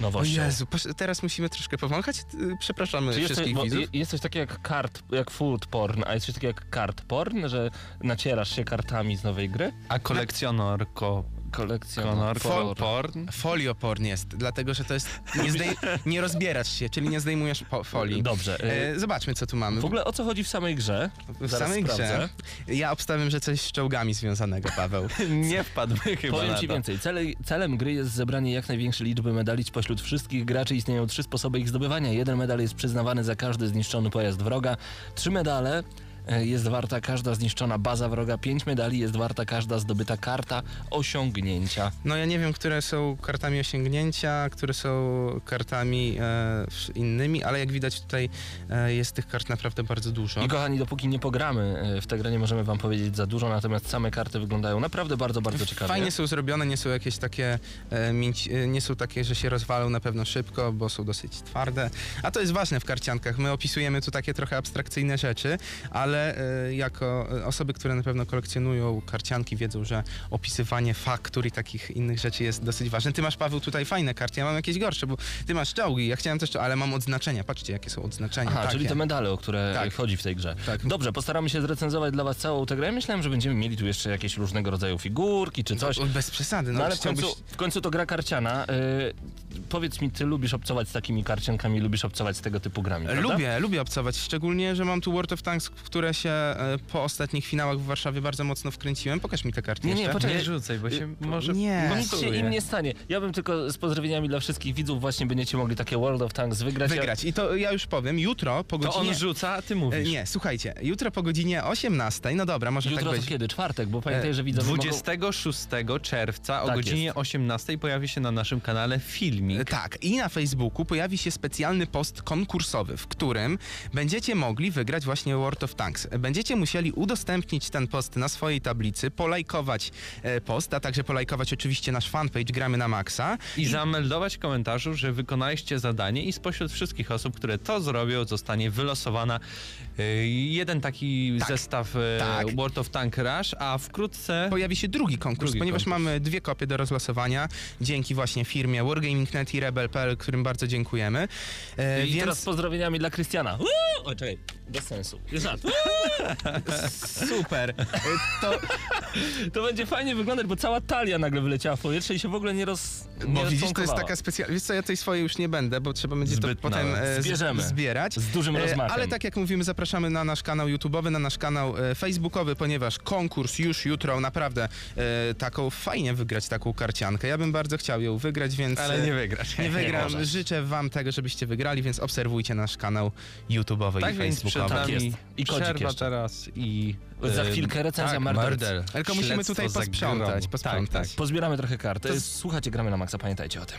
O Nowością. Jezu, posz- teraz musimy troszkę powąchać. Y, Przepraszamy Czy jest, wszystkich bo widzów. je- jest coś takiego jak kart, jak food porn, a jest coś takiego jak kart porn, że nacierasz się kartami z nowej gry? A kolekcjonorko... Kolekcjoner. Kolor, porn? Folioporn jest, dlatego że to jest. Nie, zdej, nie rozbierasz się, czyli nie zdejmujesz po, folii. Dobrze. y, E, zobaczmy, co tu mamy. W ogóle o co chodzi w samej grze? w zaraz samej sprawdzę. grze. Ja obstawiam, że coś z czołgami związanego, Paweł. Nie wpadły chyba Powiem na ci to. więcej. Cele, celem gry jest zebranie jak największej liczby medali spośród wszystkich graczy. Istnieją trzy sposoby ich zdobywania. Jeden medal jest przyznawany za każdy zniszczony pojazd wroga. Trzy medale jest warta każda zniszczona baza wroga. Pięć medali jest warta każda zdobyta karta osiągnięcia. No ja nie wiem, które są kartami osiągnięcia, które są kartami e, innymi, ale jak widać tutaj e, jest tych kart naprawdę bardzo dużo. I kochani, dopóki nie pogramy e, w tę grę, nie możemy wam powiedzieć za dużo, natomiast same karty wyglądają naprawdę bardzo, bardzo ciekawie. Fajnie są zrobione, nie są jakieś takie, e, mięci, e, nie są takie, że się rozwalą na pewno szybko, bo są dosyć twarde. A to jest ważne w karciankach. My opisujemy tu takie trochę abstrakcyjne rzeczy, ale ale e, jako e, osoby, które na pewno kolekcjonują karcianki, wiedzą, że opisywanie faktur i takich innych rzeczy jest dosyć ważne. Ty masz, Paweł, tutaj fajne karty, ja mam jakieś gorsze, bo ty masz czołgi, ja chciałem też, ale mam odznaczenia. Patrzcie, jakie są odznaczenia. Aha, takie. czyli te medale, o które Tak. chodzi w tej grze. Tak. Dobrze, postaramy się zrecenzować dla was całą tę grę. Ja Myślałem, że będziemy mieli tu jeszcze jakieś różnego rodzaju figurki czy coś. Bez przesady, no, No ale w końcu, w końcu to gra karciana. Yy, powiedz mi, ty lubisz obcować z takimi karciankami, lubisz obcować z tego typu grami, prawda? Lubię, lubię obcować, szczególnie, że mam tu World of Tanks, w które się e, po ostatnich finałach w Warszawie bardzo mocno wkręciłem. Pokaż mi te karty Nie, nie, jeszcze. poczekaj. Nie rzucaj, bo się może nie. Nic się im nie stanie. Ja bym tylko z pozdrowieniami dla wszystkich widzów właśnie będziecie mogli takie World of Tanks wygrać. Wygrać. I to ja już powiem, jutro po To godzinie... on rzuca, a ty E, mówisz. Nie, słuchajcie, jutro po godzinie 18, no dobra, może Jutro tak to być. kiedy? Czwartek, bo pamiętaj, że widzowie mogą... 26 czerwca o Tak godzinie jest. 18 pojawi się na naszym kanale filmik. E, Tak, i na Facebooku pojawi się specjalny post konkursowy, w którym będziecie mogli wygrać właśnie World of Tanks. Będziecie musieli udostępnić ten post na swojej tablicy, polajkować e, post, a także polajkować oczywiście nasz fanpage Gramy na Maxa. I zameldować w komentarzu, że wykonaliście zadanie i spośród wszystkich osób, które to zrobią, zostanie wylosowana y, jeden taki Tak, zestaw y, tak. World of Tank Rush, a wkrótce Pojawi się drugi konkurs, Drugi ponieważ konkurs. mamy dwie kopie do rozlosowania dzięki właśnie firmie Wargaming.net i Rebel.pl, którym bardzo dziękujemy. E, I więc teraz z pozdrowieniami dla Krystiana. Uuu! O, czekaj, bez sensu. Jest żart. Super. E, to, To będzie fajnie wyglądać, bo cała talia nagle wyleciała w powietrze i się w ogóle nie roz... Nie bo widzisz, to jest taka specjalna... Wiesz co, ja tej swojej już nie będę, bo trzeba będzie Zbyt to potem e, Zbierzemy. zbierać. Z dużym E, rozmachem. Ale tak jak mówimy, zapraszamy na nasz kanał YouTube'owy, na nasz kanał Facebookowy, ponieważ konkurs już jutro, naprawdę e, taką fajnie wygrać taką karciankę. Ja bym bardzo chciał ją wygrać, więc ale nie wygrasz. nie wygram. możesz. Życzę wam tego, żebyście wygrali, więc obserwujcie nasz kanał YouTube'owy Tak i więc przed Facebookowy. Tak nami jest. I kodzik przerwa jeszcze. teraz i... Za chwilkę recenzja tak, Murder. Murder. Tylko musimy tutaj posprzątać, posprzątać. Tak, tak. Pozbieramy trochę kart. To z- Słuchajcie, gramy na maksa, pamiętajcie o tym.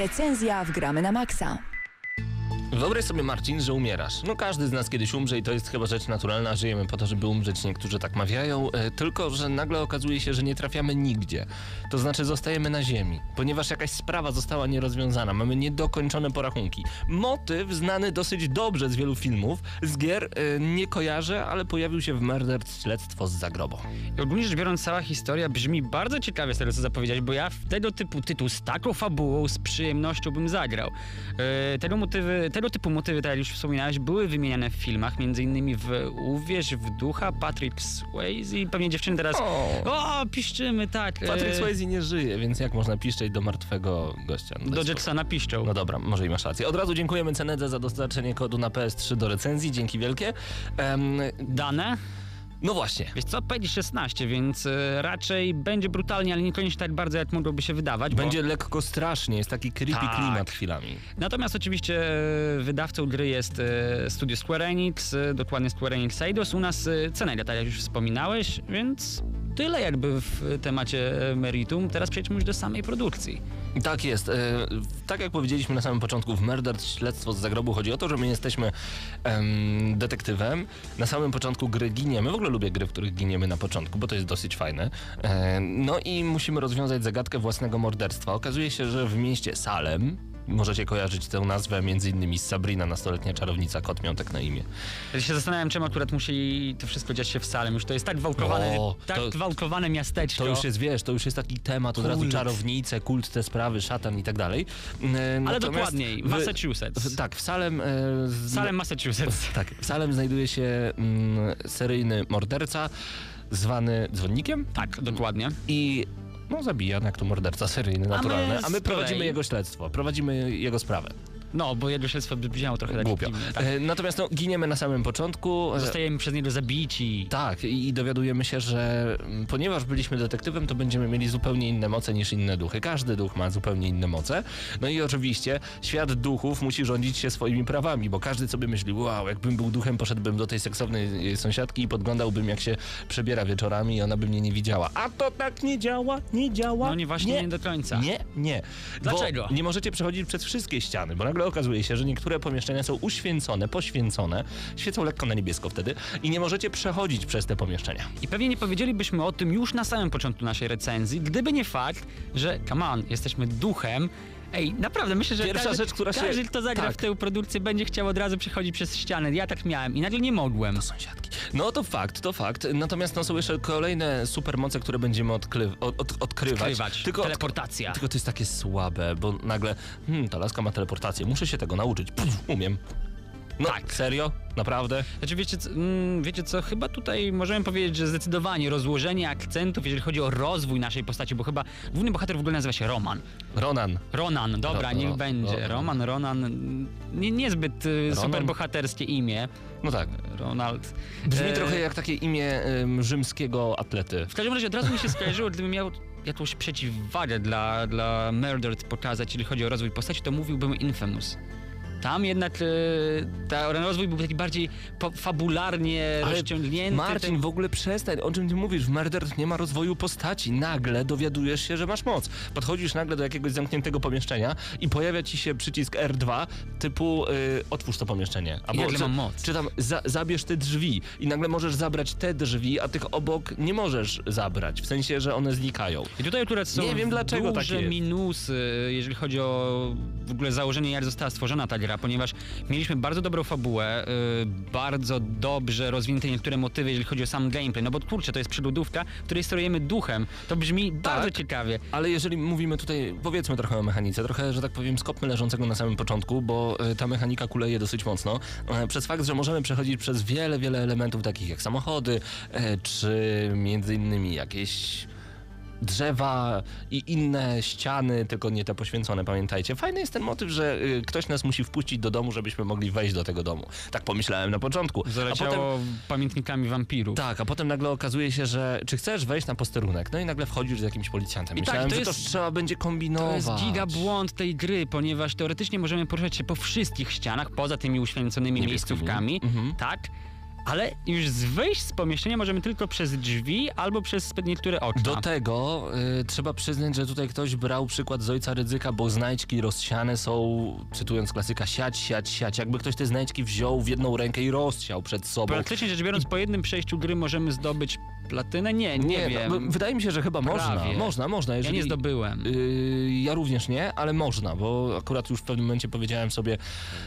Recenzja w Gramy na Maxa. Wyobraź sobie, Marcin, że umierasz. No każdy z nas kiedyś umrze i to jest chyba rzecz naturalna. Żyjemy po to, żeby umrzeć. Niektórzy tak mawiają. E, tylko, że nagle okazuje się, że nie trafiamy nigdzie. To znaczy zostajemy na ziemi, ponieważ jakaś sprawa została nierozwiązana. Mamy niedokończone porachunki. Motyw znany dosyć dobrze z wielu filmów. Z gier e, nie kojarzę, ale pojawił się w Murder Śledztwo z zagrobu. I ogólnie rzecz biorąc, cała historia brzmi bardzo ciekawie z tego, co zapowiedziałeś, bo ja w tego typu tytuł z taką fabułą z przyjemnością bym zagrał. E, tego, motywy, tego typu motywy, tak jak już wspominałeś, były wymieniane w filmach, między innymi w Uwierz w ducha, Patrick Swayze i pewnie dziewczyny teraz O. o, piszczymy, tak. e, Patryk Swayze nie żyje, więc jak można piszczeć do martwego gościa? No, Do daj Jetsona piszczą. No dobra, może i masz rację. Od razu dziękujemy Cenedze za dostarczenie kodu na PS3 do recenzji. Dzięki wielkie. Em, Dane? No właśnie. Wiesz co, powiedzieć 16, więc e, raczej będzie brutalnie, ale niekoniecznie tak bardzo, jak mogłoby się wydawać. bo- Będzie lekko strasznie, jest taki creepy Tak. klimat chwilami. Natomiast oczywiście e, wydawcą gry jest e, studio Square Enix, e, dokładnie Square Enix Eidos. U nas e, Cenega, tak jak już wspominałeś, więc tyle jakby w temacie e, meritum. Teraz przejdźmy już do samej produkcji. Tak jest. E, tak jak powiedzieliśmy na samym początku, w Murder Śledztwo z zagrobu chodzi o to, że my jesteśmy em, detektywem. Na samym początku gry giniemy. W ogóle lubię gry, w których giniemy na początku, bo to jest dosyć fajne. E, no i musimy rozwiązać zagadkę własnego morderstwa. Okazuje się, że w mieście Salem, możecie kojarzyć tę nazwę między innymi z Sabrina, nastoletnia czarownica, kot miał tak na imię. Ja się zastanawiam, czemu akurat musi to wszystko dziać się w Salem. Już to jest tak gwałkowane, O, tak to- miasteczko. To już jest, wiesz, to już jest taki temat, od razu czarownice, kult, te sprawy, szatan i tak dalej. E, Ale natomiast dokładniej, w- Massachusetts. w- tak, w Salem... E, z- Salem, Massachusetts. Tak, w Salem znajduje się mm, seryjny morderca zwany dzwonnikiem Tak, dokładnie. i no zabija, jak to morderca seryjny, naturalny. A my, z kolei- prowadzimy jego śledztwo, prowadzimy jego sprawę. No, bo śledztwo brzmiało trochę tak Głupio. dziwnie, tak. E, natomiast no, giniemy na samym początku. Zostajemy przez niego zabici. Tak, i dowiadujemy się, że mm, ponieważ byliśmy detektywem, to będziemy mieli zupełnie inne moce niż inne duchy. Każdy duch ma zupełnie inne moce. No i oczywiście świat duchów musi rządzić się swoimi prawami, bo każdy sobie myśli, wow, jakbym był duchem, poszedłbym do tej seksownej e, sąsiadki i podglądałbym, jak się przebiera wieczorami i ona by mnie nie widziała. A to tak nie działa, nie działa. No nie właśnie nie do końca. Nie, nie. Dlaczego? Bo nie możecie przechodzić przez wszystkie ściany, bo nagle okazuje się, że niektóre pomieszczenia są uświęcone, poświęcone, świecą lekko na niebiesko wtedy i nie możecie przechodzić przez te pomieszczenia. I pewnie nie powiedzielibyśmy o tym już na samym początku naszej recenzji, gdyby nie fakt, że come on, jesteśmy duchem. Ej, naprawdę, myślę, że Pierwsza każdy, rzecz, która się- każdy, kto zagra tak. w tę produkcję, będzie chciał od razu przechodzić przez ścianę. Ja tak miałem i nagle nie mogłem. Sąsiadki. No to fakt, to fakt. Natomiast no, są jeszcze kolejne supermoce, które będziemy odkry- od, od, odkrywać. Odkrywać. Tylko, Teleportacja. Tylko to jest takie słabe, bo nagle, hmm, ta laska ma teleportację, muszę się tego nauczyć. Pff, umiem. No, Tak. serio? Naprawdę? Znaczy, wiecie, co- mm, wiecie co, chyba tutaj możemy powiedzieć, że zdecydowanie rozłożenie akcentów, jeżeli chodzi o rozwój naszej postaci, bo chyba główny bohater w ogóle nazywa się Roman. Ronan. Ronan, dobra, Ro- niech ro- będzie. Ronan. Roman, Ronan, nie, niezbyt y, Ronan? superbohaterskie imię. No tak. Ronald. Brzmi E, trochę jak takie imię ym, rzymskiego atlety. W każdym razie od razu mi się skojarzyło, gdybym miał jakąś przeciwwagę dla, dla Murdered pokazać, jeżeli chodzi o rozwój postaci, to mówiłbym Infamous. Tam jednak e, ta, ten rozwój był taki bardziej fabularnie rozciągnięty. Marcin, ten- w ogóle przestań, o czym ty mówisz? W Murder nie ma rozwoju postaci. Nagle dowiadujesz się, że masz moc. Podchodzisz nagle do jakiegoś zamkniętego pomieszczenia i pojawia ci się przycisk R2 typu y, otwórz to pomieszczenie. nagle czy, mam moc. Czy tam za, zabierz te drzwi i nagle możesz zabrać te drzwi, a tych obok nie możesz zabrać. W sensie, że one znikają. I tutaj akurat są Nie wiem, dlaczego tak duże jest. minusy, jeżeli chodzi o w ogóle założenie, jak została stworzona ta gra, ponieważ mieliśmy bardzo dobrą fabułę, y, bardzo dobrze rozwinięte niektóre motywy, jeżeli chodzi o sam gameplay. No bo kurczę, to jest przyludówka, w której sterujemy duchem. To brzmi bardzo ciekawie. Ale jeżeli mówimy tutaj, powiedzmy trochę o mechanice, trochę, że tak powiem, skopmy leżącego na samym początku, bo e, ta mechanika kuleje dosyć mocno. E, Przez fakt, że możemy przechodzić przez wiele, wiele elementów takich jak samochody, e, czy między innymi jakieś drzewa i inne ściany, tylko nie te poświęcone, pamiętajcie. Fajny jest ten motyw, że y, ktoś nas musi wpuścić do domu, żebyśmy mogli wejść do tego domu. Tak pomyślałem na początku. A Zaleciało pamiętnikami wampirów. tak, a potem nagle okazuje się, że czy chcesz wejść na posterunek? No i nagle wchodzisz z jakimś policjantem. I tak, Myślałem, to że jest- to trzeba będzie kombinować. To jest giga błąd tej gry, ponieważ teoretycznie możemy poruszać się po wszystkich ścianach, poza tymi uświęconymi Niebieskimi. miejscówkami, Mhm. tak? Ale już z wyjść z pomieszczenia możemy tylko przez drzwi albo przez niektóre okna. Do tego y, trzeba przyznać, że tutaj ktoś brał przykład z ojca Rydzyka, bo znajdźki rozsiane są, cytując klasyka, siać, siać, siać. Jakby ktoś te znajdźki wziął w jedną rękę i rozsiał przed sobą. Praktycznie rzecz biorąc, po jednym przejściu gry możemy zdobyć platynę? Nie, nie, Nie, wiem. no, wydaje mi się, że chyba można. Prawie. Można, można. ja Jeżeli, nie zdobyłem. Yy, ja również nie, ale można, bo akurat już w pewnym momencie powiedziałem sobie,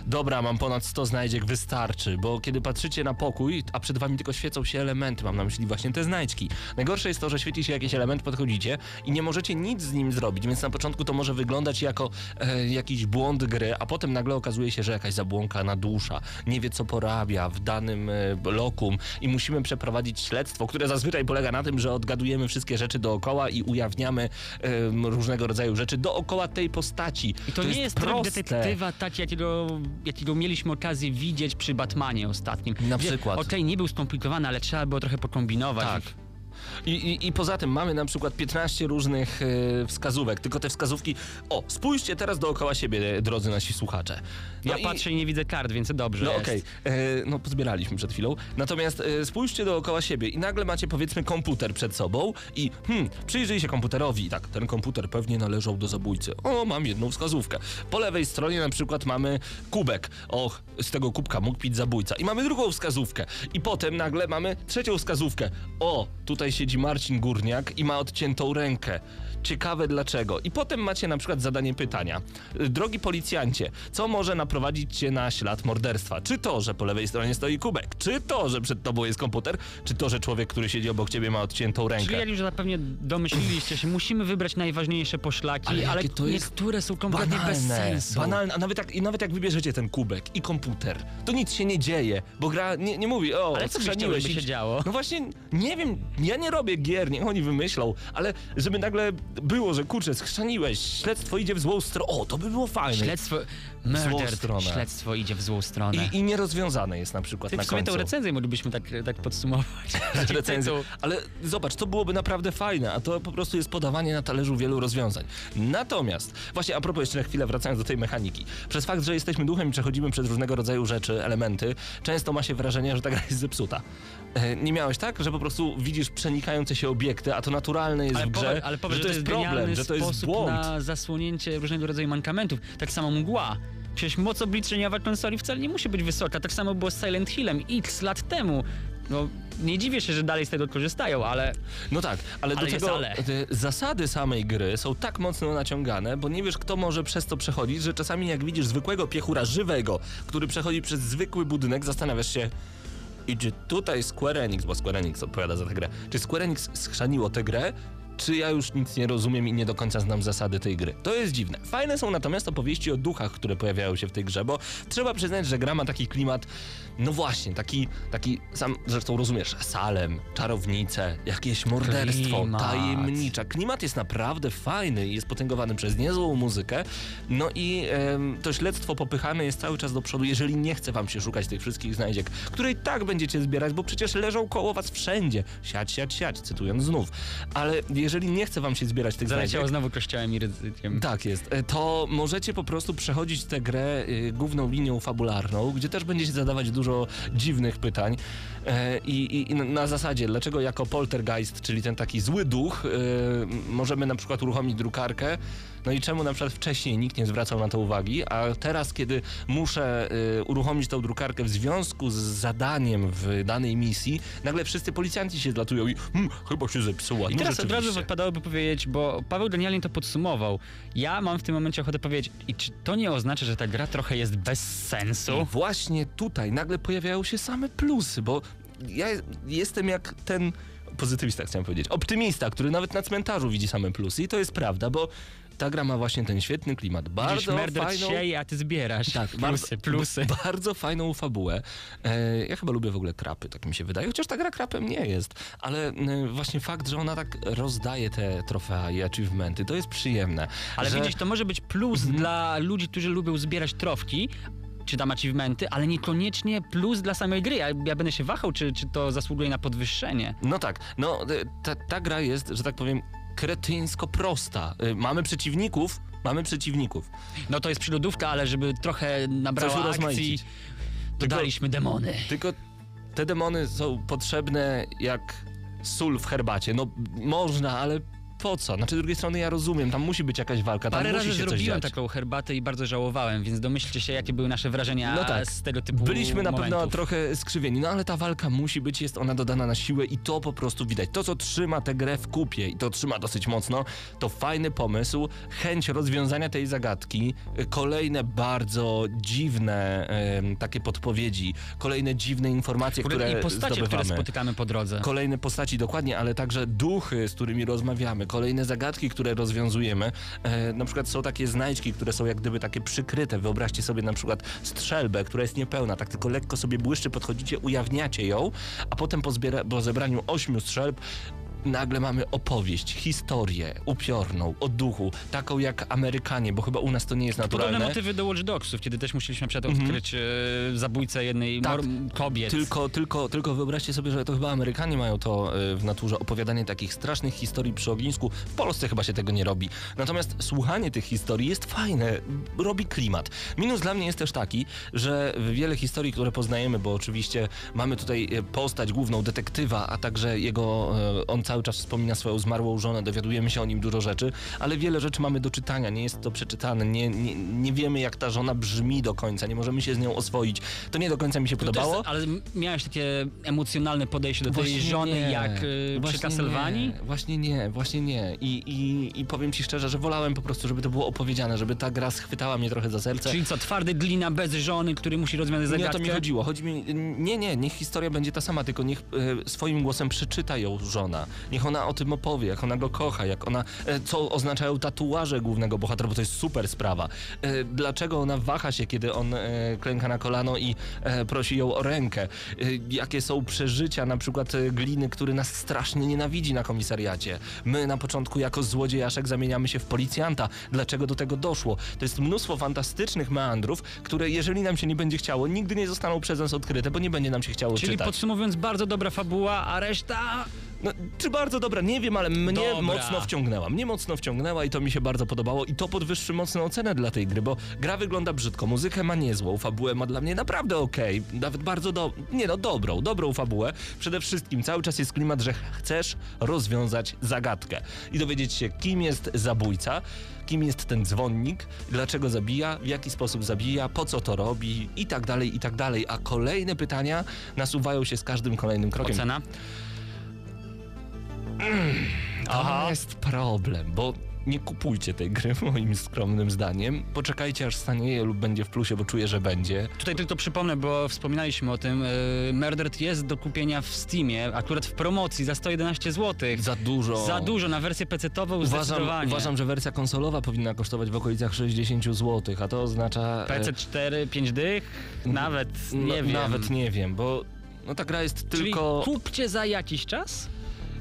dobra, mam ponad 100 znajdziek, wystarczy, bo kiedy patrzycie na pokój, a przed wami tylko świecą się elementy, mam na myśli właśnie te znajdźki. Najgorsze jest to, że świeci się jakiś element, podchodzicie i nie możecie nic z nim zrobić, więc na początku to może wyglądać jako e, jakiś błąd gry, a potem nagle okazuje się, że jakaś zabłąkana dusza nie wie, co porabia w danym e, lokum i musimy przeprowadzić śledztwo, które zazwyczaj polega na tym, że odgadujemy wszystkie rzeczy dookoła i ujawniamy em, różnego rodzaju rzeczy dookoła tej postaci. I to, nie jest tryb proste. detektywa taki, jakiego, jakiego mieliśmy okazję widzieć przy Batmanie ostatnim. Na Gdzie, przykład. Okej, nie był skomplikowany, ale trzeba było trochę pokombinować. Tak. I, i, I poza tym mamy na przykład 15 różnych e, wskazówek, tylko te wskazówki. O, spójrzcie teraz dookoła siebie, drodzy nasi słuchacze. Ja i- patrzę i nie widzę kart, więc dobrze No okej, E, no pozbieraliśmy przed chwilą. Natomiast e, spójrzcie dookoła siebie i nagle macie powiedzmy komputer przed sobą i hmm, przyjrzyj się komputerowi. Tak, ten komputer pewnie należał do zabójcy. O, mam jedną wskazówkę. Po lewej stronie na przykład mamy kubek. Och, z tego kubka mógł pić zabójca. I mamy drugą wskazówkę. I potem nagle mamy trzecią wskazówkę. O, tutaj siedzi Marcin Górniak i ma odciętą rękę. Ciekawe dlaczego. I potem macie na przykład zadanie pytania. Y, Drogi policjancie, co może naprowadzić cię na ślad morderstwa? Czy to, że po lewej stronie stoi kubek? Czy to, że przed tobą jest komputer? Czy to, że człowiek, który siedzi obok ciebie ma odciętą rękę? Czyli jak już zapewnie domyśliliście się, musimy wybrać najważniejsze poszlaki, Ale ale, to jest niektóre są kompletnie bez sensu. Banalne, a nawet jak, i nawet jak wybierzecie ten kubek i komputer, to nic się nie dzieje, bo gra nie, nie mówi, o, Ale co i- się działo? No właśnie, nie wiem, ja nie robię gier, niech oni wymyślą, ale żeby nagle było, że kurczę, schrzaniłeś, śledztwo idzie w złą stronę, o, to by było fajne. Śledztwo... złą Murdered. stronę. Śledztwo idzie w złą stronę. I, I nierozwiązane jest na przykład Ty na w sumie końcu. tą recenzję moglibyśmy tak, tak podsumować. recenzję. Ale zobacz, to byłoby naprawdę fajne, a to po prostu jest podawanie na talerzu wielu rozwiązań. Natomiast, właśnie a propos jeszcze na chwilę wracając do tej mechaniki. Przez fakt, że jesteśmy duchem i przechodzimy przez różnego rodzaju rzeczy, elementy, często ma się wrażenie, że ta gra jest zepsuta. E, Nie miałeś tak, że po prostu widzisz przenikające się obiekty, a to naturalne jest Ale, w grze, powie, ale powiedz, że to jest genialny problem, że to jest błąd. na zasłonięcie różnego rodzaju mankamentów. Tak samo mgła. Przecież moc obliczeniowa konsoli wcale nie musi być wysoka. Tak samo było z Silent Hillem x lat temu. No, nie dziwię się, że dalej z tego korzystają, ale No tak, ale, Ale do tego ale. e, zasady samej gry są tak mocno naciągane, bo nie wiesz, kto może przez to przechodzić, że czasami jak widzisz zwykłego piechura żywego, który przechodzi przez zwykły budynek, zastanawiasz się, i czy tutaj Square Enix, bo Square Enix odpowiada za tę grę, czy Square Enix schrzaniło tę grę, czy ja już nic nie rozumiem i nie do końca znam zasady tej gry. To jest dziwne. Fajne są natomiast opowieści o duchach, które pojawiają się w tej grze, bo trzeba przyznać, że gra ma taki klimat, no właśnie, taki, taki sam zresztą rozumiesz, Salem, czarownice, jakieś morderstwo, Klimat. tajemnicza. Klimat jest naprawdę fajny i jest potęgowany przez niezłą muzykę. No i em, to śledztwo popychane jest cały czas do przodu, jeżeli nie chce wam się szukać tych wszystkich znajdziek, które i tak będziecie zbierać, bo przecież leżą koło was wszędzie. Siać, siać, siać, cytując znów. Ale jeżeli nie chce wam się zbierać tych zaleciało znajdziek... znowu kościołem i ryzykiem. Tak jest. E, To możecie po prostu przechodzić tę grę y, główną linią fabularną, gdzie też będziecie zadawać dużo dziwnych pytań. E, I, i, i na zasadzie, dlaczego jako poltergeist, czyli ten taki zły duch, y, możemy na przykład uruchomić drukarkę, no i czemu na przykład wcześniej nikt nie zwracał na to uwagi, a teraz, kiedy muszę y, uruchomić tą drukarkę w związku z zadaniem w danej misji, nagle wszyscy policjanci się zlatują i hmm, chyba się zepsuła. I no teraz od razu wypadałoby powiedzieć, bo Paweł genialnie to podsumował. Ja mam w tym momencie ochotę powiedzieć, i czy to nie oznacza, że ta gra trochę jest bez sensu? I właśnie tutaj nagle pojawiają się same plusy, bo ja jestem jak ten pozytywista, chciałem powiedzieć, optymista, który nawet na cmentarzu widzi same plusy i to jest prawda, bo ta gra ma właśnie ten świetny klimat, bardzo fajną... sieje, a ty zbierasz. Tak, plusy, bardzo, plusy. Bardzo fajną fabułę. E, ja chyba lubię w ogóle krapy, tak mi się wydaje, chociaż ta gra krapem nie jest. Ale e, właśnie fakt, że ona tak rozdaje te trofea i achievementy, to jest przyjemne. Ale że... widzisz, to może być plus Mhm. dla ludzi, którzy lubią zbierać trofki, czy tam achievementy, ale niekoniecznie plus dla samej gry. Ja, ja będę się wahał, czy, czy to zasługuje na podwyższenie. No tak, no e, ta, ta gra jest, że tak powiem, kretyńsko prosta. E, Mamy przeciwników, mamy przeciwników. No to jest przyludówka, ale żeby trochę nabrała Coś akcji, dodaliśmy demony. Tylko te demony są potrzebne jak sól w herbacie. No można, ale po co? Znaczy z drugiej strony ja rozumiem, tam musi być jakaś walka, tam Parę musi razy się coś zrobiłem dziać. taką herbatę i bardzo żałowałem, więc domyślcie się, jakie były nasze wrażenia No tak. z tego typu Byliśmy na pewno momentów. trochę skrzywieni, no ale ta walka musi być, jest ona dodana na siłę i to po prostu widać. To, co trzyma tę grę w kupie i to trzyma dosyć mocno, to fajny pomysł, chęć rozwiązania tej zagadki, y, kolejne bardzo dziwne em, takie podpowiedzi, kolejne dziwne informacje, które I postacie, które zdobywamy. spotykamy po drodze. Kolejne postaci, dokładnie, ale także duchy, z którymi rozmawiamy, kolejne zagadki, które rozwiązujemy. E, na przykład są takie znajdźki, które są jak gdyby takie przykryte. Wyobraźcie sobie na przykład strzelbę, która jest niepełna, tak tylko lekko sobie błyszczy, podchodzicie, ujawniacie ją, a potem po, zbiera- po zebraniu ośmiu strzelb nagle mamy opowieść, historię upiorną, o duchu, taką jak Amerykanie, bo chyba u nas to nie jest Podobne naturalne. motywy do Watch Dogsów, kiedy też musieliśmy na przykład odkryć e, zabójcę jednej Mhm. Tak. kobiet. Tylko, tylko, tylko wyobraźcie sobie, że to chyba Amerykanie mają to y, w naturze, opowiadanie takich strasznych historii przy ognisku. W Polsce chyba się tego nie robi. Natomiast słuchanie tych historii jest fajne, robi klimat. Minus dla mnie jest też taki, że wiele historii, które poznajemy, bo oczywiście mamy tutaj y, postać główną detektywa, a także jego, on cały czas wspomina swoją zmarłą żonę, dowiadujemy się o nim dużo rzeczy, ale wiele rzeczy mamy do czytania, nie jest to przeczytane, nie, nie, nie wiemy jak ta żona brzmi do końca, nie możemy się z nią oswoić. To nie do końca mi się To podobało. Też, ale miałeś takie emocjonalne podejście do tej Właśnie żony nie. jak przy Właśnie Castlevanii? Nie, właśnie nie, właśnie nie. I, i, I powiem ci szczerze, że wolałem po prostu, żeby to było opowiedziane, żeby ta gra schwytała mnie trochę za serce. Czyli co, twardy glina bez żony, który musi rozwiązać nie o zagadkę? to mi chodziło. Chodzi mi, nie, nie, niech historia będzie ta sama, tylko niech e, swoim głosem przeczyta ją żona. Niech ona o tym opowie, jak ona go kocha, jak ona, e, co oznaczają tatuaże głównego bohatera, bo to jest super sprawa. E, dlaczego ona waha się, kiedy on e, klęka na kolano i prosi ją o rękę. Jakie są przeżycia na przykład gliny, który nas strasznie nienawidzi na komisariacie. My na początku jako złodziejaszek zamieniamy się w policjanta. Dlaczego do tego doszło? To jest mnóstwo fantastycznych meandrów, które jeżeli nam się nie będzie chciało, nigdy nie zostaną przez nas odkryte, bo nie będzie nam się chciało Czyli czytać. podsumowując, bardzo dobra fabuła, a reszta... No, czy bardzo dobra, nie wiem, ale mnie Dobra. mocno wciągnęła. Mnie mocno wciągnęła i to mi się bardzo podobało i to podwyższy mocno ocenę dla tej gry, bo gra wygląda brzydko, muzykę ma niezłą, fabułę ma dla mnie naprawdę okej, nawet bardzo do... nie no, dobrą, dobrą fabułę. Przede wszystkim cały czas jest klimat, że chcesz rozwiązać zagadkę i dowiedzieć się, kim jest zabójca, kim jest ten dzwonnik, dlaczego zabija, w jaki sposób zabija, po co to robi i tak dalej, i tak dalej. A kolejne pytania nasuwają się z każdym kolejnym krokiem. Ocena? To jest problem, bo nie kupujcie tej gry moim skromnym zdaniem. Poczekajcie aż stanieje lub będzie w plusie, bo czuję, że będzie. Tutaj tylko przypomnę, bo wspominaliśmy o tym. Yy, Murdered jest do kupienia w Steamie, akurat w promocji za 111 zł. Za dużo. Za dużo na wersję PC-tową Uważam, zdecydowanie. uważam, że wersja konsolowa powinna kosztować w okolicach 60 zł, a to oznacza... PC 4, 5 dych? Nawet no, nie wiem. Nawet nie wiem, bo no ta gra jest Czyli tylko... kupcie za jakiś czas?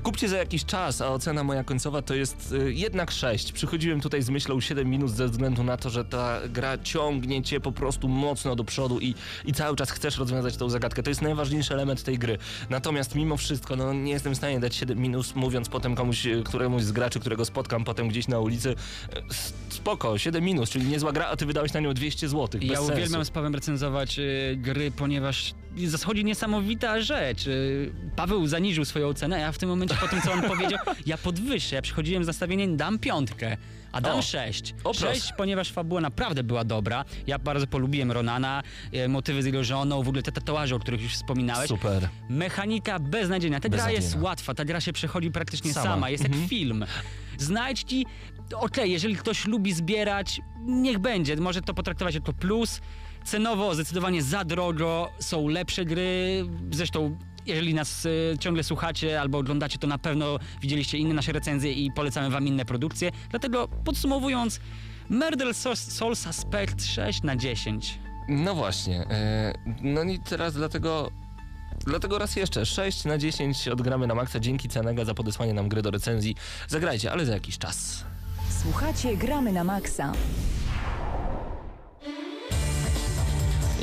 Kupcie za jakiś czas, a ocena moja końcowa to jest y, jednak 6. Przychodziłem tutaj z myślą 7 minut ze względu na to, że ta gra ciągnie cię po prostu mocno do przodu i, i cały czas chcesz rozwiązać tą zagadkę. To jest najważniejszy element tej gry. Natomiast mimo wszystko, no nie jestem w stanie dać 7 minut, mówiąc potem komuś, y, któremuś z graczy, którego spotkam potem gdzieś na ulicy. y, Spoko, 7 minut, czyli niezła gra, a ty wydałeś na nią 200 zł. Ja Bez uwielbiam sensu. z Pawłem recenzować y, gry, ponieważ zachodzi niesamowita rzecz. Y, Paweł zaniżył swoją cenę, a ja w tym momencie po tym, co on powiedział, ja podwyższę. Ja przychodziłem z nastawieniem dam piątkę, a dam O. sześć. O, proszę. Sześć, ponieważ fabuła naprawdę była dobra. Ja bardzo polubiłem Ronana, y, motywy z jego żoną, w ogóle te tatuaże, o których już wspominałeś. Super. Mechanika beznadziejna. Ta gra Beznadziejna. jest łatwa, ta gra się przechodzi praktycznie sama, Sama. jest jak film. Znajdź ci, okej, jeżeli ktoś lubi zbierać, niech będzie, może to potraktować jako plus. Cenowo zdecydowanie za drogo, są lepsze gry, zresztą jeżeli nas y, ciągle słuchacie albo oglądacie, to na pewno widzieliście inne nasze recenzje i polecamy wam inne produkcje. Dlatego podsumowując, Murder Soul Soul Suspect 6 na 10. No właśnie. E, no i teraz dlatego. Dlatego raz jeszcze 6 na 10 odgramy na maksa. Dzięki Cenega za podesłanie nam gry do recenzji. Zagrajcie, ale za jakiś czas. Słuchacie Gramy na Maxa.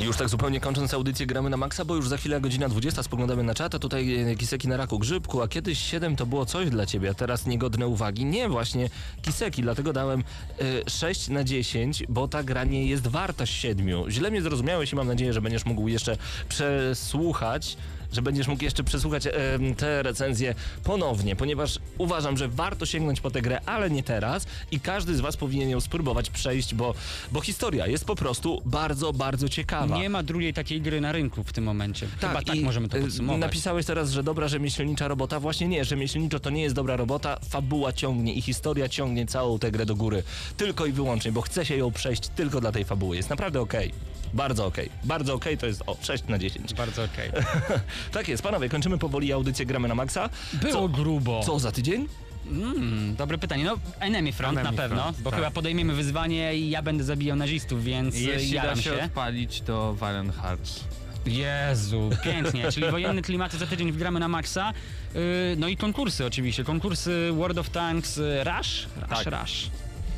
Już tak zupełnie kończąc audycję gramy na maksa, bo już za chwilę godzina 20 spoglądamy na czat, a tutaj e, kiseki na raku grzybku, a kiedyś 7 to było coś dla ciebie, a teraz niegodne uwagi. Nie, właśnie kiseki, dlatego dałem e, 6 na 10, bo ta gra nie jest warta 7. Źle mnie zrozumiałeś i mam nadzieję, że będziesz mógł jeszcze przesłuchać że będziesz mógł jeszcze przesłuchać em, te recenzje ponownie, ponieważ uważam, że warto sięgnąć po tę grę, ale nie teraz i każdy z was powinien ją spróbować przejść, bo, bo historia jest po prostu bardzo, bardzo ciekawa. Nie ma drugiej takiej gry na rynku w tym momencie. Chyba tak i, możemy to y, podsumować. Napisałeś teraz, że dobra rzemieślnicza robota. Właśnie nie, rzemieślniczo to nie jest dobra robota. Fabuła ciągnie i historia ciągnie całą tę grę do góry. Tylko i wyłącznie, bo chce się ją przejść tylko dla tej fabuły. Jest naprawdę okej. Bardzo okej. Bardzo okej to jest o 6 na 10. Bardzo okej. tak jest, panowie, kończymy powoli audycję Gramy na Maxa. Było Co, grubo. co za tydzień? Mm, dobre pytanie. No, Enemy Front Enemy na pewno, Front, bo tak. chyba podejmiemy wyzwanie i ja będę zabijał nazistów, więc Jeśli Jeśli da jaram się, się. odpalić, to Valiant Hearts. Jezu, pięknie. Czyli wojenne klimaty za tydzień wgramy na maksa. Yy, no i konkursy oczywiście. Konkursy World of Tanks y, Rush? Rush, Tak. Rush.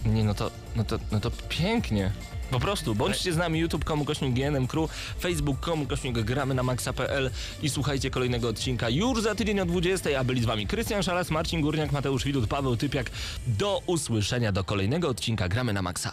Nie, no to, no to, no to pięknie. Po prostu, bądźcie z nami youtube.com kośnik GNM Crew, facebook.com kośnik gramy na maxa.pl i słuchajcie kolejnego odcinka już za tydzień o 20, a byli z wami Krystian Szalas, Marcin Górniak, Mateusz Widut, Paweł Typiak. Do usłyszenia do kolejnego odcinka Gramy na Maxa.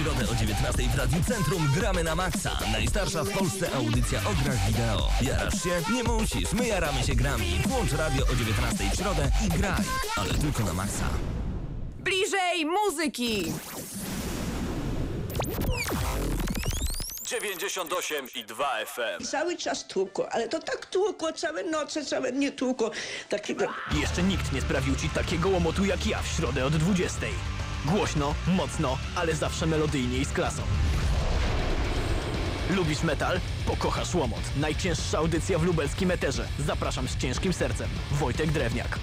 W środę o 19 w Radiu Centrum gramy na maksa. Najstarsza w Polsce audycja o grach wideo. Jarasz się? Nie musisz. My jaramy się grami. Włącz radio o 19 w środę i graj. Ale tylko na maksa. Bliżej muzyki! 98 i 2 FM. Cały czas tłukło, ale to tak tłukło, całe noce, całe dnie tłukło. Takiego... Jeszcze nikt nie sprawił ci takiego łomotu jak ja w środę od 20. Głośno, mocno, ale zawsze melodyjnie i z klasą. Lubisz metal? Pokochasz łomot. Najcięższa audycja w lubelskim eterze. Zapraszam z ciężkim sercem. Wojtek Drewniak.